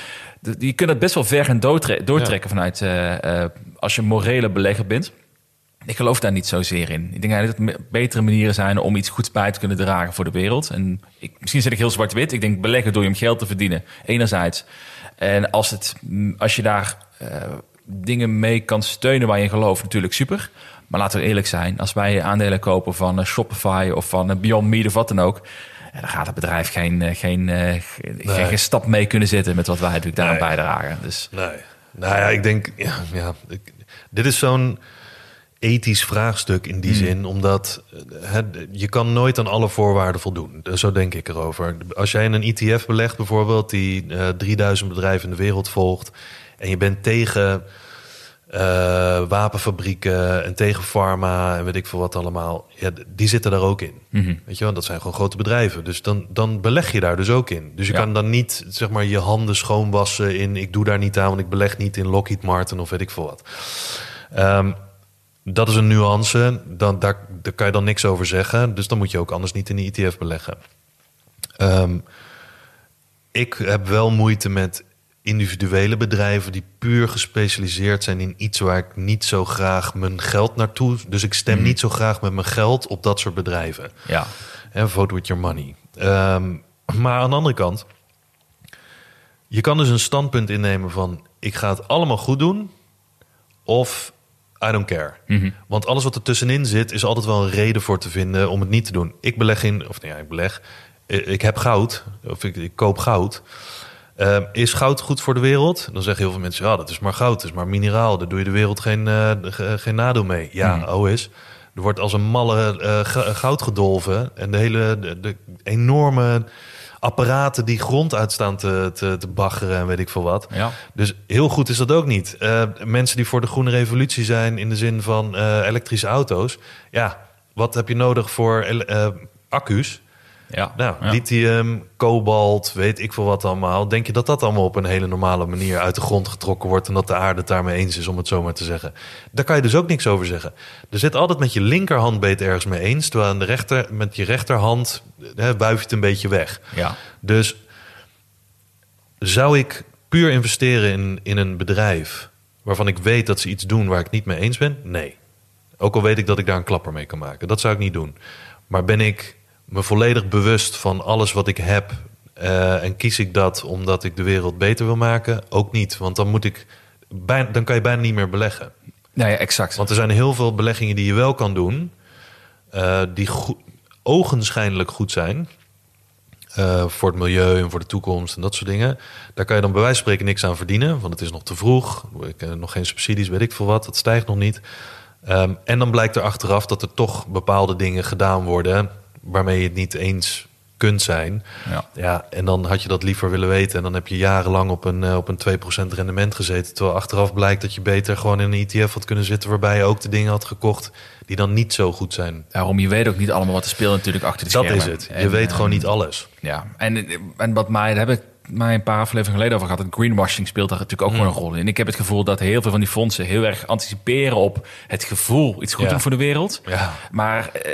S3: Je kunt het best wel ver gaan doortre- doortrekken vanuit eh, als je een morele belegger bent. Ik geloof daar niet zozeer in. Ik denk eigenlijk dat er betere manieren zijn om iets goeds bij te kunnen dragen voor de wereld. En ik, misschien zit ik heel zwart-wit. Ik denk beleggen door je om geld te verdienen, enerzijds. En als, het, als je daar eh, dingen mee kan steunen waar je in gelooft, natuurlijk super. Maar laten we eerlijk zijn, als wij aandelen kopen van eh, Shopify of van eh, Beyond Meat of wat dan ook... dan gaat het bedrijf geen, geen, geen, stap mee kunnen zitten met wat wij natuurlijk daaraan
S4: Nee.
S3: bijdragen. Dus
S4: Nee. Nou ja, ik denk, ja, ja ik- dit is zo'n ethisch vraagstuk in die
S3: Hmm.
S4: zin, omdat eh, het, je kan nooit aan alle voorwaarden voldoen. Dus Zo denk ik erover. Als jij in een ETF belegt bijvoorbeeld, die eh 3000 bedrijven in de wereld volgt, en je bent tegen eh, wapenfabrieken en tegen pharma en weet ik veel wat allemaal, ja, die zitten daar ook in.
S3: Mhm.
S4: Weet je wel, dat zijn gewoon grote bedrijven. Dus dan, dan beleg je daar dus ook in. Dus je
S3: Ja.
S4: kan dan niet zeg maar, je handen schoonwassen in... ik doe daar niet aan, want ik beleg niet in Lockheed Martin of weet ik veel wat. Ehm, dat is een nuance. Dan, daar, daar kan je dan niks over zeggen. Dus dan moet je ook anders niet in de ETF beleggen. Ehm, ik heb wel moeite met individuele bedrijven die puur gespecialiseerd zijn in iets waar ik niet zo graag mijn geld naartoe. Dus ik stem niet zo graag met mijn geld op dat soort bedrijven.
S3: ja,
S4: En vote with your money. Ehm, maar aan de andere kant, je kan dus een standpunt innemen van ik ga het allemaal goed doen of I don't care.
S3: Mhm.
S4: Want alles wat er tussenin zit, is altijd wel een reden voor te vinden om het niet te doen. Ik beleg in, of nee, ja, ik beleg, eh, ik heb goud, of ik, ik koop goud. Ehm, is goud goed voor de wereld? Dan zeggen heel veel mensen, ja, dat is maar goud, dat is maar mineraal. Daar doe je de wereld geen, eh, ge- geen nadeel mee. Ja,
S3: Mhm.
S4: oh is. Er wordt als een malle eh, goud gedolven. En de hele de, de enorme apparaten die grond uitstaan te, te, te baggeren en weet ik veel wat.
S3: ja.
S4: Dus heel goed is dat ook niet. Eh, mensen die voor de groene revolutie zijn in de zin van eh, elektrische auto's. Ja, wat heb je nodig voor eh, accu's?
S3: Ja.
S4: Nou,
S3: Ja.
S4: lithium, kobalt, weet ik veel wat allemaal. Denk je dat dat allemaal op een hele normale manier uit de grond getrokken wordt... en dat de aarde het daarmee eens is, om het zo maar te zeggen? Daar kan je dus ook niks over zeggen. Er zit altijd met je linkerhand beet ergens mee eens... terwijl aan de rechter, met je rechterhand hè, je het een beetje weg.
S3: Ja.
S4: Dus zou ik puur investeren in, in een bedrijf... waarvan ik weet dat ze iets doen waar ik niet mee eens ben? Nee. Ook al weet ik dat ik daar een klapper mee kan maken. Dat zou ik niet doen. Maar ben ik me volledig bewust van alles wat ik heb... eh, en kies ik dat omdat ik de wereld beter wil maken? Ook niet, want dan, moet ik, bij, dan kan je bijna niet meer beleggen.
S3: Nou ja, exact.
S4: Want er zijn heel veel beleggingen die je wel kan doen... eh, die go- ogenschijnlijk goed zijn... eh, voor het milieu en voor de toekomst en dat soort dingen. Daar kan je dan bij wijze van spreken niks aan verdienen... want het is nog te vroeg, ik, eh, nog geen subsidies, weet ik veel wat... dat stijgt nog niet. Ehm, en dan blijkt er achteraf dat er toch bepaalde dingen gedaan worden... waarmee je het niet eens kunt zijn.
S3: Ja.
S4: Ja, en dan had je dat liever willen weten. En dan heb je jarenlang op een, eh, op een 2% rendement gezeten. Terwijl achteraf blijkt dat je beter gewoon in een ETF had kunnen zitten... waarbij je ook de dingen had gekocht die dan niet zo goed zijn.
S3: Daarom, je weet ook niet allemaal wat er speelt natuurlijk achter de
S4: Dat
S3: schermen.
S4: is het. Je
S3: En,
S4: weet
S3: eh,
S4: gewoon niet alles.
S3: Ja, en, en wat mij, daar heb ik mij een paar afleveringen geleden over gehad. Het greenwashing speelt daar natuurlijk ook gewoon een rol in. Ik heb het gevoel dat heel veel van die fondsen heel erg anticiperen op het gevoel iets goed
S4: Ja.
S3: doen voor de wereld.
S4: Ja.
S3: Maar eh,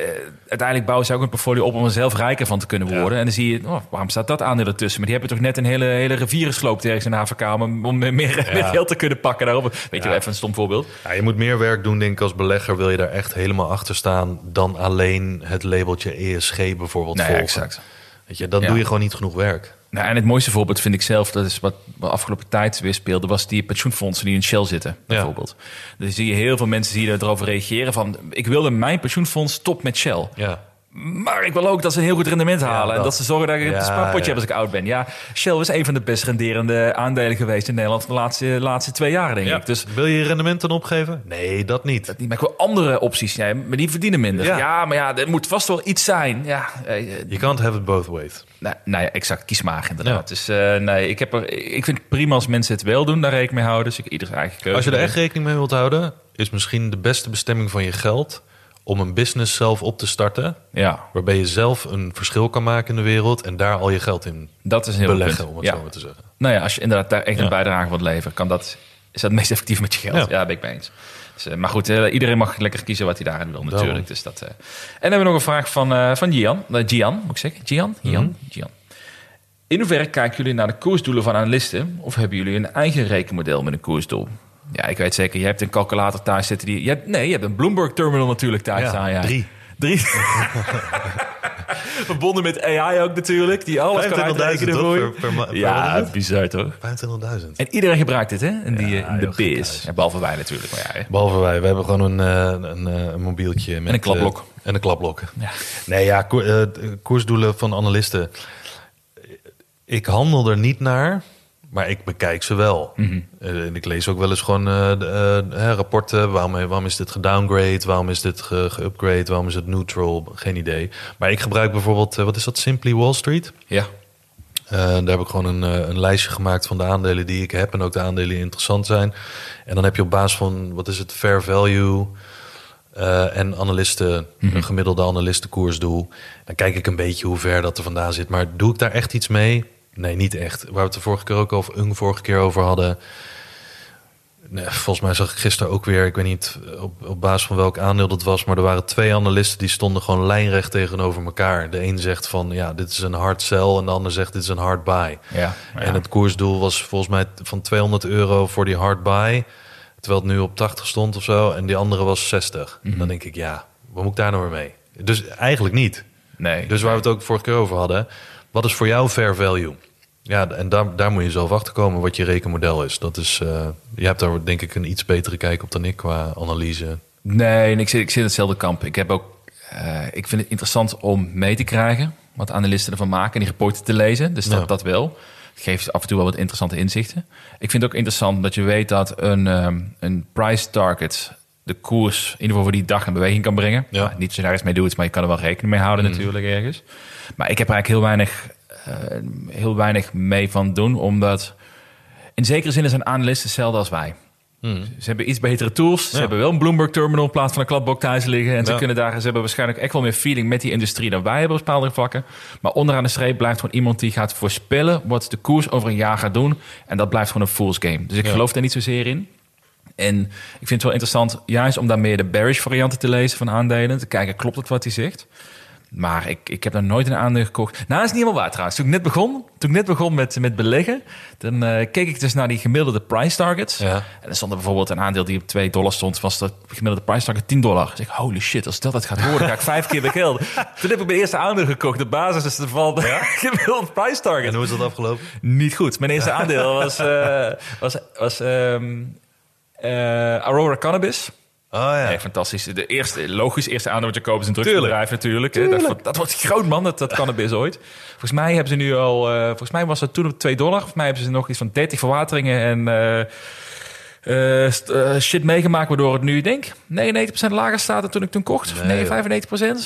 S3: uiteindelijk bouwen ze ook een portfolio op om er zelf rijker van te kunnen worden. En dan zie je, oh, waarom staat dat aandeel ertussen? Maar die hebben toch net een hele, hele rivier gesloopt ergens in Afrika om, om meer, geld te kunnen pakken daarop. Weet je, wel, even een stom voorbeeld.
S4: Ja, je moet meer werk doen, denk ik, als belegger. Wil je daar echt helemaal achter staan... dan alleen het labeltje ESG bijvoorbeeld
S3: Nee,
S4: volgen.
S3: exact.
S4: Weet je, dan doe je gewoon niet genoeg werk.
S3: Nou, en het mooiste voorbeeld vind ik zelf, dat is wat de afgelopen tijd weer speelde, was die pensioenfondsen die in Shell zitten, bijvoorbeeld. Dus zie je heel veel mensen die erover reageren van, ik wilde mijn pensioenfonds stop met Shell.
S4: Ja.
S3: Maar ik wil ook dat ze een heel goed rendement halen. en
S4: dat.
S3: dat ze zorgen dat ik
S4: Ja,
S3: een spaarpotje heb als ik oud ben. Ja, Shell is een van de best renderende aandelen geweest in Nederland de laatste, laatste twee jaar, denk ik. Dus
S4: Wil je rendement dan opgeven? Nee, dat niet.
S3: die maken wel andere opties. Ja, maar die verdienen minder. Ja. Maar ja, er moet vast wel iets zijn. Ja, eh, eh,
S4: Je can't have it both ways.
S3: Nou, nou ja, exact. Kies maar inderdaad. Dus eh, nee, ik, heb er, ik vind het prima als mensen het wel doen. Daar rekening mee houden. Dus ik ieder zijn eigen keuze.
S4: Als je er echt rekening mee wilt houden... is misschien de beste bestemming van je geld... om een business zelf op te starten...
S3: Ja,
S4: waarbij je zelf een verschil kan maken in de wereld... en daar al je geld in
S3: dat is heel
S4: beleggen,
S3: punt.
S4: om het
S3: ja.
S4: zo maar te zeggen.
S3: Nou ja, als je inderdaad daar echt een
S4: Ja.
S3: bijdrage wilt leveren, kan dat, is dat het meest effectief met je geld. Ja,
S4: Ja.
S3: ben ik mee eens. Dus, eh, maar goed, eh, iedereen mag lekker kiezen wat hij daarin wil natuurlijk.
S4: Daarom.
S3: Dus dat, eh. En dan hebben we nog een vraag van, van Gian. Uh, Gian, moet ik zeggen? Gian? Gian?
S4: Mhm.
S3: Gian. In hoeverre kijken jullie naar de koersdoelen van analisten? Of hebben jullie een eigen rekenmodel met een koersdoel? Ja, ik weet zeker, je hebt een calculator thuis zitten die... Je hebt, nee, je hebt een Bloomberg terminal natuurlijk thuis
S4: Ja,
S3: staan. Ja.
S4: drie.
S3: Drie. Verbonden met AI ook natuurlijk, die alles kan
S4: 25.000
S3: uitrekenen voor je.
S4: Per- per ma- per
S3: ja, bizar toch?
S4: 25.000.
S3: En iedereen gebruikt dit, hè? In, die,
S4: Ja,
S3: de biz. Ja, behalve wij natuurlijk. Maar ja.
S4: Behalve wij. We hebben gewoon een, eh, een, eh, een mobieltje. Met,
S3: een klapblok.
S4: eh, en een klapblok.
S3: Ja.
S4: Nee, ja, ko- koersdoelen van analisten. Ik handel er niet naar, maar ik bekijk ze wel.
S3: Mhm.
S4: Eh, en ik lees ook wel eens gewoon eh, de, eh, rapporten. Waarom, waarom is dit gedowngrade? Waarom is dit ge- geupgrade? Waarom is het neutral? Geen idee. Maar ik gebruik bijvoorbeeld, wat is dat? Simply Wall Street.
S3: ja.
S4: Daar heb ik gewoon een, een lijstje gemaakt van de aandelen die ik heb en ook de aandelen die interessant zijn. En dan heb je op basis van, wat is het, fair value en analisten, een gemiddelde analistenkoersdoel. Dan kijk ik een beetje hoe ver dat er vandaan zit. Maar doe ik daar echt iets mee? Nee, niet echt. Waar we het de vorige keer ook over, een vorige keer over hadden. Nee, volgens mij zag ik gisteren ook weer, ik weet niet op, op basis van welk aandeel dat was, maar er waren twee analisten die stonden gewoon lijnrecht tegenover elkaar. De een zegt van ja, dit is een hard sell en de ander zegt dit is een hard buy.
S3: Ja.
S4: En het koersdoel was volgens mij van 200 euro voor die hard buy, terwijl het nu op 80 stond of zo, en die andere was 60. Dan denk ik ja, wat moet ik daar nou weer mee? Dus eigenlijk niet.
S3: Nee.
S4: Dus waar we het ook vorige keer over hadden, wat is voor jou fair value? Ja, en daar, daar moet je zelf achter komen wat je rekenmodel is. Dat is, eh, je hebt daar denk ik een iets betere kijk op dan ik qua analyse.
S3: Nee, ik zit, ik zit in hetzelfde kamp. Ik, heb ook, eh, ik vind het interessant om mee te krijgen wat analisten ervan maken en die rapporten te lezen. Dus dat,
S4: Ja.
S3: dat wel. Het geeft af en toe wel wat interessante inzichten. Ik vind het ook interessant dat je weet dat een, ehm, een price target de koers in ieder geval voor die dag in beweging kan brengen.
S4: Ja.
S3: Nou, niet je daar iets mee doet, maar je kan er wel rekening mee houden natuurlijk ergens. Maar ik heb er eigenlijk heel weinig, eh, heel weinig mee van doen, omdat in zekere zin zijn analisten hetzelfde als wij. Ze hebben iets betere tools. Ze
S4: Ja.
S3: hebben wel een Bloomberg terminal in plaats van een kladblok thuis liggen. En ze kunnen daar, ze hebben waarschijnlijk echt wel meer feeling met die industrie dan wij hebben op bepaalde vlakken. Maar onderaan de streep blijft gewoon iemand die gaat voorspellen wat de koers over een jaar gaat doen. En dat blijft gewoon een fool's game. Dus ik
S4: Ja.
S3: geloof daar niet zozeer in. En ik vind het wel interessant, juist om daar meer de bearish varianten te lezen van aandelen. Te kijken, klopt het wat hij zegt? Maar ik, ik heb daar nooit een aandeel gekocht. Nou, dat is niet helemaal waar trouwens. Toen ik net begon, toen ik net begon met, met beleggen, dan eh, keek ik dus naar die gemiddelde price targets.
S4: Ja.
S3: En er stond er bijvoorbeeld een aandeel die op 2 dollar stond, was de gemiddelde price target 10 dollar. Dus ik, holy shit, als dat het gaat worden, ga ik vijf keer weer geld. Toen heb ik mijn eerste aandeel gekocht. De basis is van de gemiddelde price target.
S4: En hoe is dat afgelopen?
S3: Niet goed. Mijn eerste aandeel was, eh, was, was ehm, eh, Aurora Cannabis.
S4: Oh ja.
S3: Ja, fantastisch. De eerste, logisch, eerste aandeel wat je koopt is een drugsbedrijf natuurlijk. Dat, wordt- dat wordt groot man, dat, dat cannabis ooit. Volgens mij hebben ze nu al, eh, volgens mij was dat toen op 2 dollar. Volgens mij hebben ze nog iets van 30 verwateringen en eh, eh, eh, shit meegemaakt, waardoor het nu, ik denk, 99% lager staat dan toen ik toen kocht.
S4: Nee,
S3: Nee,
S4: joh.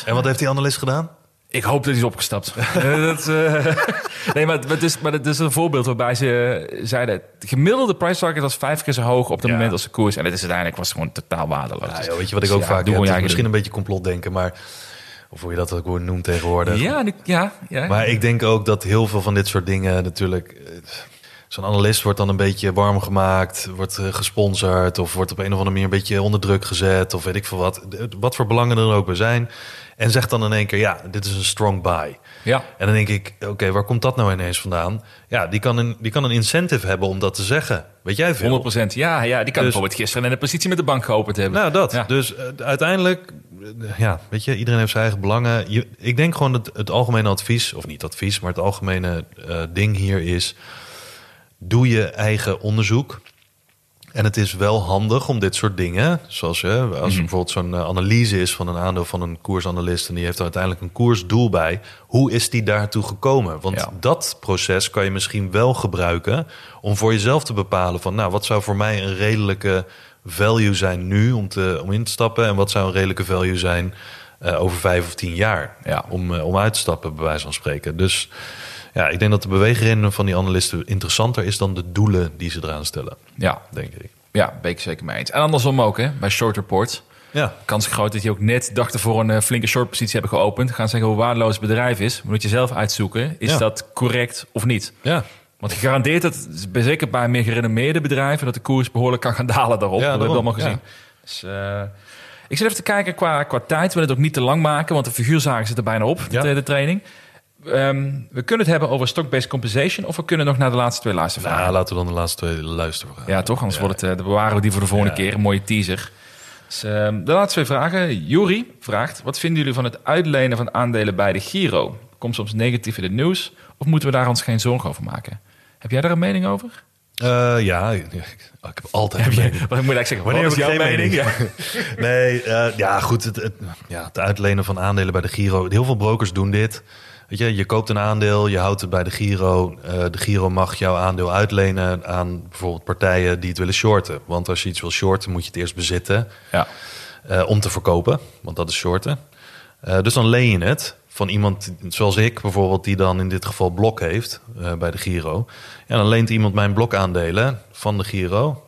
S3: 95%.
S4: En wat heeft die analist gedaan?
S3: Ik hoop dat hij is opgestapt. Eh, dat, eh, nee, maar het is, maar het is een voorbeeld waarbij ze zeiden... de gemiddelde price target was vijf keer zo hoog op het
S4: Ja.
S3: moment als de koers. En het is uiteindelijk was het gewoon totaal waardeloos.
S4: Ja, joh, weet je wat ik
S3: dus
S4: ook
S3: ja,
S4: vaak
S3: doe
S4: Het
S3: eigen
S4: Misschien een beetje complotdenken, maar... Of hoe je dat ook noemt tegenwoordig.
S3: Ja, nu- ja, ja.
S4: Maar ik denk ook dat heel veel van dit soort dingen natuurlijk... eh, Zo'n analist wordt dan een beetje warm gemaakt, wordt eh, gesponsord... of wordt op een of andere manier een beetje onder druk gezet... of weet ik veel wat. Wat voor belangen er dan ook bij zijn. En zegt dan in één keer, ja, dit is een strong buy.
S3: ja.
S4: En dan denk ik, oké, waar komt dat nou ineens vandaan? Ja, die kan, een, die kan een incentive hebben om dat te zeggen. Weet jij veel?
S3: 100%. Ja, ja, die kan
S4: Dus-
S3: bijvoorbeeld gisteren in de positie met de bank geopend hebben.
S4: Nou, dat.
S3: Ja.
S4: Dus eh, uiteindelijk, eh, ja, weet je, iedereen heeft zijn eigen belangen. Je, ik denk gewoon dat het algemene advies, of niet advies, maar het algemene eh, ding hier is: doe je eigen onderzoek. En het is wel handig om dit soort dingen, zoals hè, als er bijvoorbeeld zo'n eh, analyse is van een aandeel van een koersanalist en die heeft er uiteindelijk een koersdoel bij. Hoe is die daartoe gekomen? Want
S3: Ja.
S4: dat proces kan je misschien wel gebruiken om voor jezelf te bepalen van, nou, wat zou voor mij een redelijke value zijn nu om, te, om in te stappen en wat zou een redelijke value zijn eh, over vijf of tien jaar
S3: Ja.
S4: om, eh, om uit te stappen, bij wijze van spreken. Dus ja, ik denk dat de beweegredenen van die analisten interessanter is dan de doelen die ze eraan stellen,
S3: Ja,
S4: denk ik.
S3: ja, ben ik zeker mee eens. En andersom ook, hè, bij short report.
S4: Ja,
S3: Kans groot dat die ook net dachten voor een eh, flinke short positie hebben geopend. Gaan zeggen hoe waardeloos het bedrijf is. Moet je zelf uitzoeken, is
S4: Ja.
S3: dat correct of niet?
S4: ja.
S3: Want gegarandeerd dat, zeker bij meer gerenommeerde bedrijven, dat de koers behoorlijk kan gaan dalen daarop.
S4: Ja,
S3: dat hebben we allemaal gezien. Dus, eh, ik zit even te kijken qua, qua tijd. We willen het ook niet te lang maken, want de figuurzagen zitten bijna op, de, de training. Ehm, we kunnen het hebben over stock-based compensation, of we kunnen nog naar de laatste twee luistervragen.
S4: Nou, laten we dan de laatste twee luisteren.
S3: Ja, toch? Anders wordt het, eh, dan bewaren we die voor de volgende
S4: Ja.
S3: keer. Een mooie teaser. Dus, ehm, de laatste twee vragen. Juri vraagt: Wat vinden jullie van het uitlenen van aandelen bij de Giro? Komt soms negatief in het nieuws? Of moeten we daar ons geen zorgen over maken? Heb jij daar een mening over?
S4: Eh, ja, ik, heb altijd een mening.
S3: Wat moet ik eigenlijk zeggen?
S4: Wanneer
S3: Wat is
S4: heb
S3: jouw mening?
S4: mening?
S3: Ja.
S4: Nee, eh, ja, goed. Het, het, ja, het uitlenen van aandelen bij de Giro. Heel veel brokers doen dit. Weet je, je koopt een aandeel, je houdt het bij de Giro. Eh, de Giro mag jouw aandeel uitlenen aan bijvoorbeeld partijen die het willen shorten. Want als je iets wil shorten, moet je het eerst bezitten
S3: Ja.
S4: eh, om te verkopen. Want dat is shorten. Eh, dus dan leen je het van iemand zoals ik bijvoorbeeld, die dan in dit geval blok heeft bij de Giro. Ja, dan leent iemand mijn blokaandelen van de Giro.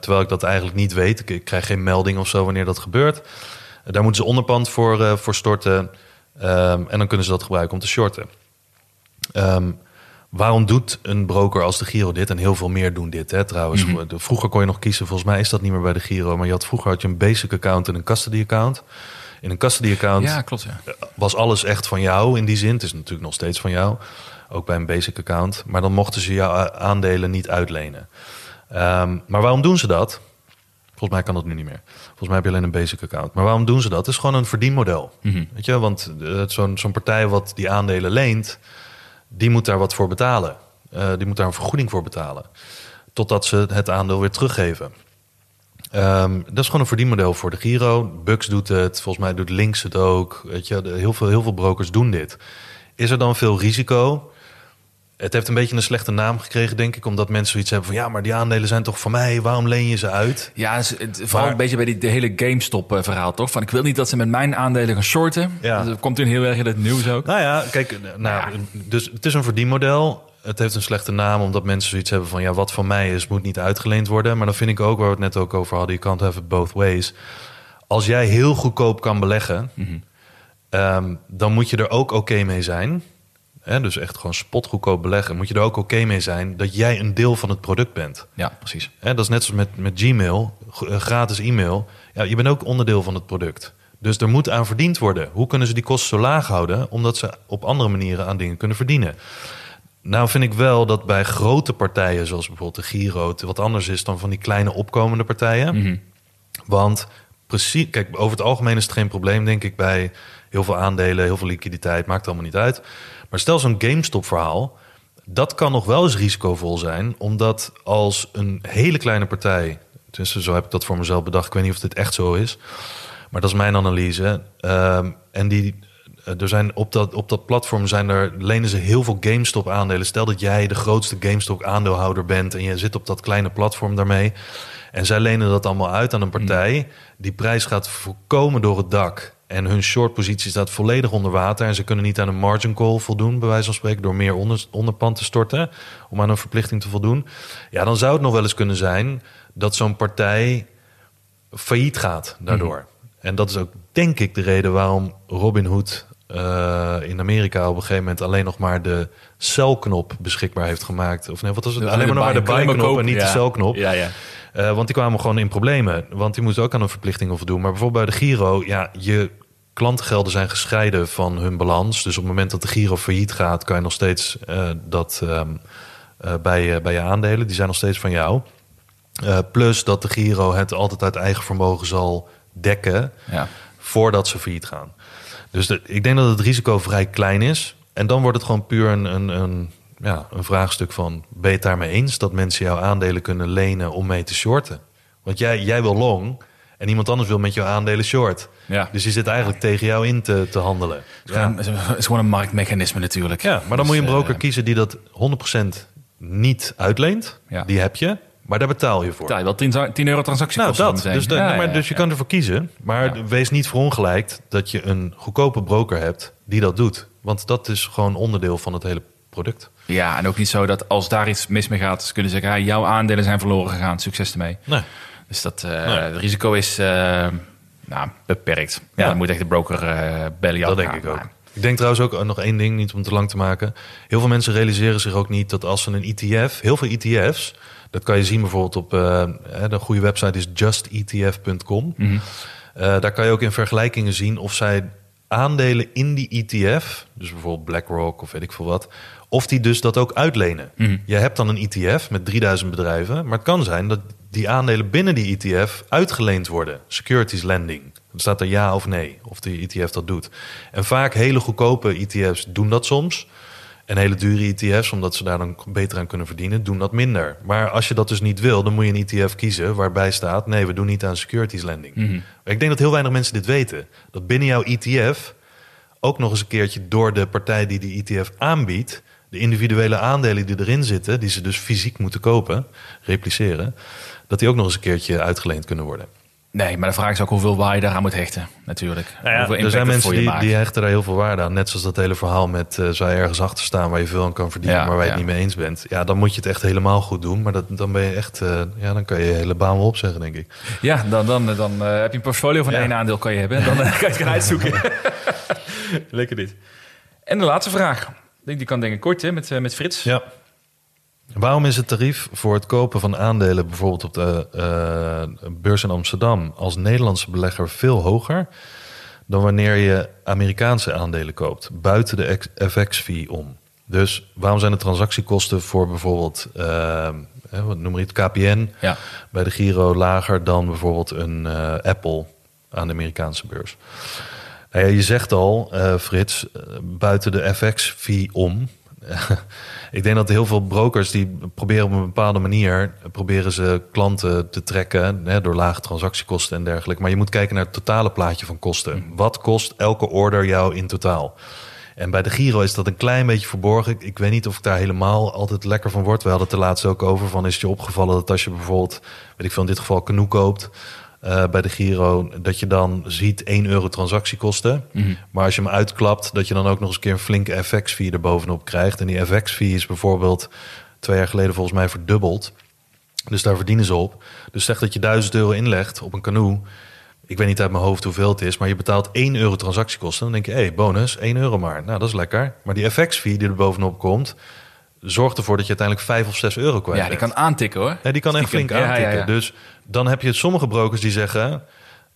S4: Terwijl ik dat eigenlijk niet weet. Ik, ik krijg geen melding of zo wanneer dat gebeurt. Daar moeten ze onderpand voor, voor storten. Ehm, en dan kunnen ze dat gebruiken om te shorten. Ehm, waarom doet een broker als de Giro dit? En heel veel meer doen dit hè, trouwens. De- Vroeger kon je nog kiezen, volgens mij is dat niet meer bij de Giro. Maar je had, vroeger had je een basic account en een custody account. In een custody account
S3: ja, klopt. Ja.
S4: was alles echt van jou in die zin. Het is natuurlijk nog steeds van jou. Ook bij een basic account. Maar dan mochten ze jouw aandelen niet uitlenen. Ehm, maar waarom doen ze dat? Volgens mij kan dat nu niet meer. Volgens mij heb je alleen een basic account. Maar waarom doen ze dat? Het is gewoon een verdienmodel. Weet je, want eh, zo'n zo'n partij wat die aandelen leent, die moet daar wat voor betalen. Eh, die moet daar een vergoeding voor betalen. Totdat ze het aandeel weer teruggeven. Ehm, dat is gewoon een verdienmodel voor de Giro. Bux doet het, volgens mij doet Links het ook. Weet je, heel, veel, heel veel brokers doen dit. Is er dan veel risico? Het heeft een beetje een slechte naam gekregen, denk ik, omdat mensen zoiets hebben van ja, maar die aandelen zijn toch van mij, waarom leen je ze uit?
S3: Ja, het- vooral
S4: Maar-
S3: een beetje bij die, de hele GameStop-verhaal, toch? Van ik wil niet dat ze met mijn aandelen gaan shorten.
S4: Ja.
S3: Dat komt toen heel erg in het nieuws ook.
S4: Nou ja, kijk, nou,
S3: Ja.
S4: dus het is een verdienmodel. het heeft een slechte naam omdat mensen zoiets hebben van ja, wat van mij is, moet niet uitgeleend worden. Maar dan vind ik ook waar we het net ook over hadden, je can't have it both ways. Als jij heel goedkoop kan beleggen, ehm, dan moet je er ook oké mee zijn. Hè, dus echt gewoon spotgoedkoop beleggen. Moet je er ook oké mee zijn dat jij een deel van het product bent.
S3: Ja, precies.
S4: Hè, dat is net zoals met, met Gmail, eh, gratis e-mail. Ja, je bent ook onderdeel van het product. Dus er moet aan verdiend worden. Hoe kunnen ze die kosten zo laag houden? Omdat ze op andere manieren aan dingen kunnen verdienen. Nou vind ik wel dat bij grote partijen, zoals bijvoorbeeld de Giro, het wat anders is dan van die kleine opkomende partijen.
S3: Mhm.
S4: Want precies, kijk, over het algemeen is het geen probleem, denk ik, bij heel veel aandelen, heel veel liquiditeit, maakt allemaal niet uit. Maar stel zo'n GameStop-verhaal, dat kan nog wel eens risicovol zijn, omdat als een hele kleine partij, tenminste zo heb ik dat voor mezelf bedacht, ik weet niet of dit echt zo is, maar dat is mijn analyse. ehm, en die, eh, er zijn op dat, op dat platform zijn er, lenen ze heel veel GameStop aandelen. Stel dat jij de grootste GameStop aandeelhouder bent en je zit op dat kleine platform daarmee. En zij lenen dat allemaal uit aan een partij. Die prijs gaat volkomen door het dak. En hun shortpositie staat volledig onder water. En ze kunnen niet aan een margin call voldoen, bij wijze van spreken, door meer onder, onderpand te storten. Om aan een verplichting te voldoen. Ja, dan zou het nog wel eens kunnen zijn dat zo'n partij failliet gaat daardoor. En dat is ook, denk ik, de reden waarom Robinhood eh in Amerika op een gegeven moment alleen nog maar de celknop beschikbaar heeft gemaakt. Of nee, wat was het? alleen maar nog maar de buy-knop en niet de celknop.
S3: Ja, ja.
S4: Eh, want die kwamen gewoon in problemen. Want die moesten ook aan een verplichting voldoen. Maar bijvoorbeeld bij de Giro, ja, je klantgelden zijn gescheiden van hun balans. Dus op het moment dat de Giro failliet gaat, kan je nog steeds eh, dat ehm, eh, bij, je- bij je aandelen. Die zijn nog steeds van jou. Plus dat de Giro het altijd uit eigen vermogen zal dekken
S3: Ja.
S4: voordat ze failliet gaan. Dus de- ik denk dat het risico vrij klein is. En dan wordt het gewoon puur een, een, een, ja, een vraagstuk van... ben je het daarmee eens dat mensen jouw aandelen kunnen lenen om mee te shorten? Want jij, jij wil long en iemand anders wil met jouw aandelen short.
S3: Ja.
S4: Dus die zit eigenlijk tegen jou in te, te handelen.
S3: Het is gewoon- Het is gewoon een marktmechanisme natuurlijk.
S4: Ja, maar dan moet je een
S3: Dus,
S4: broker
S3: eh,
S4: kiezen die dat 100% niet uitleent.
S3: Ja.
S4: Die heb je, maar daar betaal je voor.
S3: je wel 10, 10 euro
S4: Nou,
S3: transactiekosten.
S4: dat.
S3: meteen.
S4: Dus, de-
S3: Ja,
S4: nee, maar,
S3: ja,
S4: dus je
S3: ja.
S4: kan ervoor kiezen. Maar
S3: Ja.
S4: wees niet verongelijkt dat je een goedkope broker hebt die dat doet. Want dat is gewoon onderdeel van het hele product.
S3: Ja, en ook niet zo dat als daar iets mis mee gaat, ze kunnen zeggen, ja, jouw aandelen zijn verloren gegaan, succes ermee.
S4: Nee.
S3: Dus dat eh,
S4: Nee.
S3: het risico is eh, nou, beperkt. Ja,
S4: Ja.
S3: dan moet echt de broker eh bellen.
S4: Dat denk ik ook. Ik denk trouwens ook nog één ding, niet om te lang te maken. Heel veel mensen realiseren zich ook niet dat als ze een ETF, heel veel ETF's, dat kan je zien bijvoorbeeld op de goede website is justetf.com. Eh, daar kan je ook in vergelijkingen zien of zij aandelen in die ETF, dus bijvoorbeeld BlackRock of weet ik veel wat, of die dus dat ook uitlenen.
S3: Mhm.
S4: Je hebt dan een ETF met 3000 bedrijven, maar het kan zijn dat die aandelen binnen die ETF uitgeleend worden. Securities lending. Dan staat er ja of nee, of die ETF dat doet. En vaak hele goedkope ETF's doen dat soms. En hele dure ETF's, omdat ze daar dan beter aan kunnen verdienen, doen dat minder. Maar als je dat dus niet wil, dan moet je een ETF kiezen waarbij staat: nee, we doen niet aan securities lending.
S3: Mhm.
S4: Ik denk dat heel weinig mensen dit weten. Dat binnen jouw ETF ook nog eens een keertje door de partij die die ETF aanbiedt, de individuele aandelen die erin zitten, die ze dus fysiek moeten kopen, repliceren, dat die ook nog eens een keertje uitgeleend kunnen worden.
S3: Nee, maar de vraag is ook hoeveel waarde je daaraan moet hechten, natuurlijk. hoeveel
S4: er
S3: impact
S4: zijn mensen die, die hechten daar heel veel waarde aan. Net zoals dat hele verhaal met uh, zou je ergens achter staan waar je veel aan kan verdienen,
S3: Ja,
S4: maar waar je
S3: ja.
S4: het niet mee eens bent. Ja, dan moet je het echt helemaal goed doen. Maar dat, dan ben je echt, uh, ja, dan kan je je hele baan wel opzeggen, denk ik.
S3: Ja, dan, dan, dan uh, heb je een portfolio van
S4: Ja.
S3: één aandeel kan je hebben. Dan uh, kan je het gaan uitzoeken. Lekker dit. En de laatste vraag. Die kan denk ik kort hè, met, uh, met Frits.
S4: Ja. Waarom is het tarief voor het kopen van aandelen bijvoorbeeld op de uh, beurs in Amsterdam als Nederlandse belegger veel hoger dan wanneer je Amerikaanse aandelen koopt, buiten de FX-fee om? Dus waarom zijn de transactiekosten voor bijvoorbeeld, uh, wat noem je het, KPN
S3: Ja.
S4: bij de Giro lager dan bijvoorbeeld een uh, Apple aan de Amerikaanse beurs? Nou ja, je zegt al, uh, Frits, buiten de FX-fee om. ik denk dat heel veel brokers die proberen op een bepaalde manier proberen ze klanten te trekken hè, door lage transactiekosten en dergelijke. Maar je moet kijken naar het totale plaatje van kosten. Wat kost elke order jou in totaal? En bij de Giro is dat een klein beetje verborgen. Ik, ik weet niet of ik daar helemaal altijd lekker van word. We hadden het er laatst ook over van is het je opgevallen dat als je bijvoorbeeld, weet ik veel in dit geval Canoe koopt, eh, bij de Giro, dat je dan ziet 1 euro transactiekosten.
S3: Mhm.
S4: Maar als je hem uitklapt, dat je dan ook nog eens een keer een flinke FX-fee er bovenop krijgt. En die FX-fee is bijvoorbeeld twee jaar geleden volgens mij verdubbeld. Dus daar verdienen ze op. Dus zeg dat je 1000 euro inlegt op een canoe. Ik weet niet uit mijn hoofd hoeveel het is, maar je betaalt 1 euro transactiekosten. Dan denk je, hé, hey, bonus, 1 euro maar. Nou, dat is lekker. Maar die FX-fee die er bovenop komt, zorgt ervoor dat je uiteindelijk 5 of 6 euro kwijt
S3: Ja, die kan aantikken hoor.
S4: Ja, die kan echt flink aantikken.
S3: ja, ja.
S4: Dus dan heb je sommige brokers die zeggen...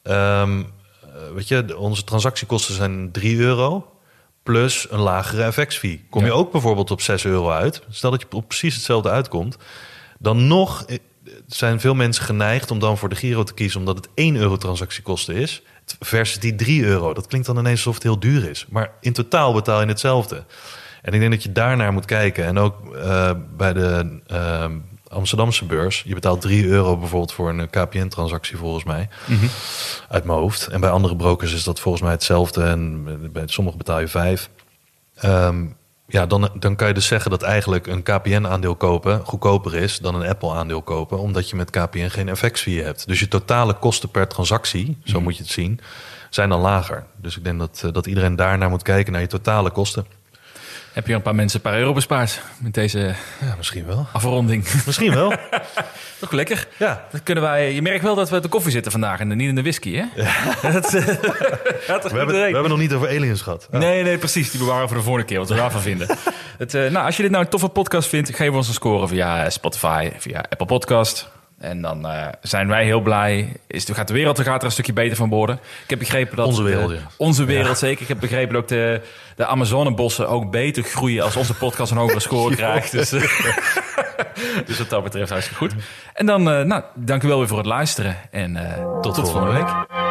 S4: ehm, eh, weet je, onze transactiekosten zijn 3 euro... plus een lagere FX-fee. Kom je ook bijvoorbeeld op 6 euro uit... stel dat je op precies hetzelfde uitkomt... dan nog eh, zijn veel mensen geneigd om dan voor de Giro te kiezen... omdat het 1 euro transactiekosten is... versus die 3 euro. Dat klinkt dan ineens alsof het heel duur is. Maar in totaal betaal je hetzelfde. En ik denk dat je daarnaar moet kijken. En ook eh, bij de eh, Amsterdamse beurs. Je betaalt 3 euro bijvoorbeeld voor een KPN-transactie volgens mij. Uit mijn hoofd. En bij andere brokers is dat volgens mij hetzelfde. En bij sommigen betaal je 5. Ehm, ja, dan, dan kan je dus zeggen dat eigenlijk een KPN-aandeel kopen goedkoper is dan een Apple-aandeel kopen, omdat je met KPN geen FX-fee hebt. Dus je totale kosten per transactie, zo moet je het zien, zijn dan lager. Dus ik denk dat, eh, dat iedereen daarnaar moet kijken, naar je totale kosten.
S3: Heb je een paar mensen een paar euro bespaard met deze
S4: Ja, misschien wel.
S3: afronding?
S4: Misschien wel.
S3: Toch lekker.
S4: Ja.
S3: Kunnen wij, je merkt wel dat we uit de koffie zitten vandaag en niet in de whisky, hè? Dat, eh, toch
S4: We hebben, we hebben nog niet over aliens gehad.
S3: Nee, nee, precies. Die bewaren we voor de volgende keer, wat we daarvan vinden. Het, eh, nou, als je dit nou een toffe podcast vindt, geef ons een score via eh, Spotify, via Apple Podcast. En dan eh, zijn wij heel blij. Is, gaat de wereld er gaat er een stukje beter van worden. Ik heb begrepen dat...
S4: Onze wereld, ja.
S3: Onze wereld, zeker. Ik heb begrepen dat ook de, de Amazonebossen ook beter groeien... als onze podcast een hogere score krijgt. Dus, dus wat dat betreft hartstikke goed. En dan, eh nou, dank u wel weer voor het luisteren. En eh, tot,
S4: volgende
S3: volgende week.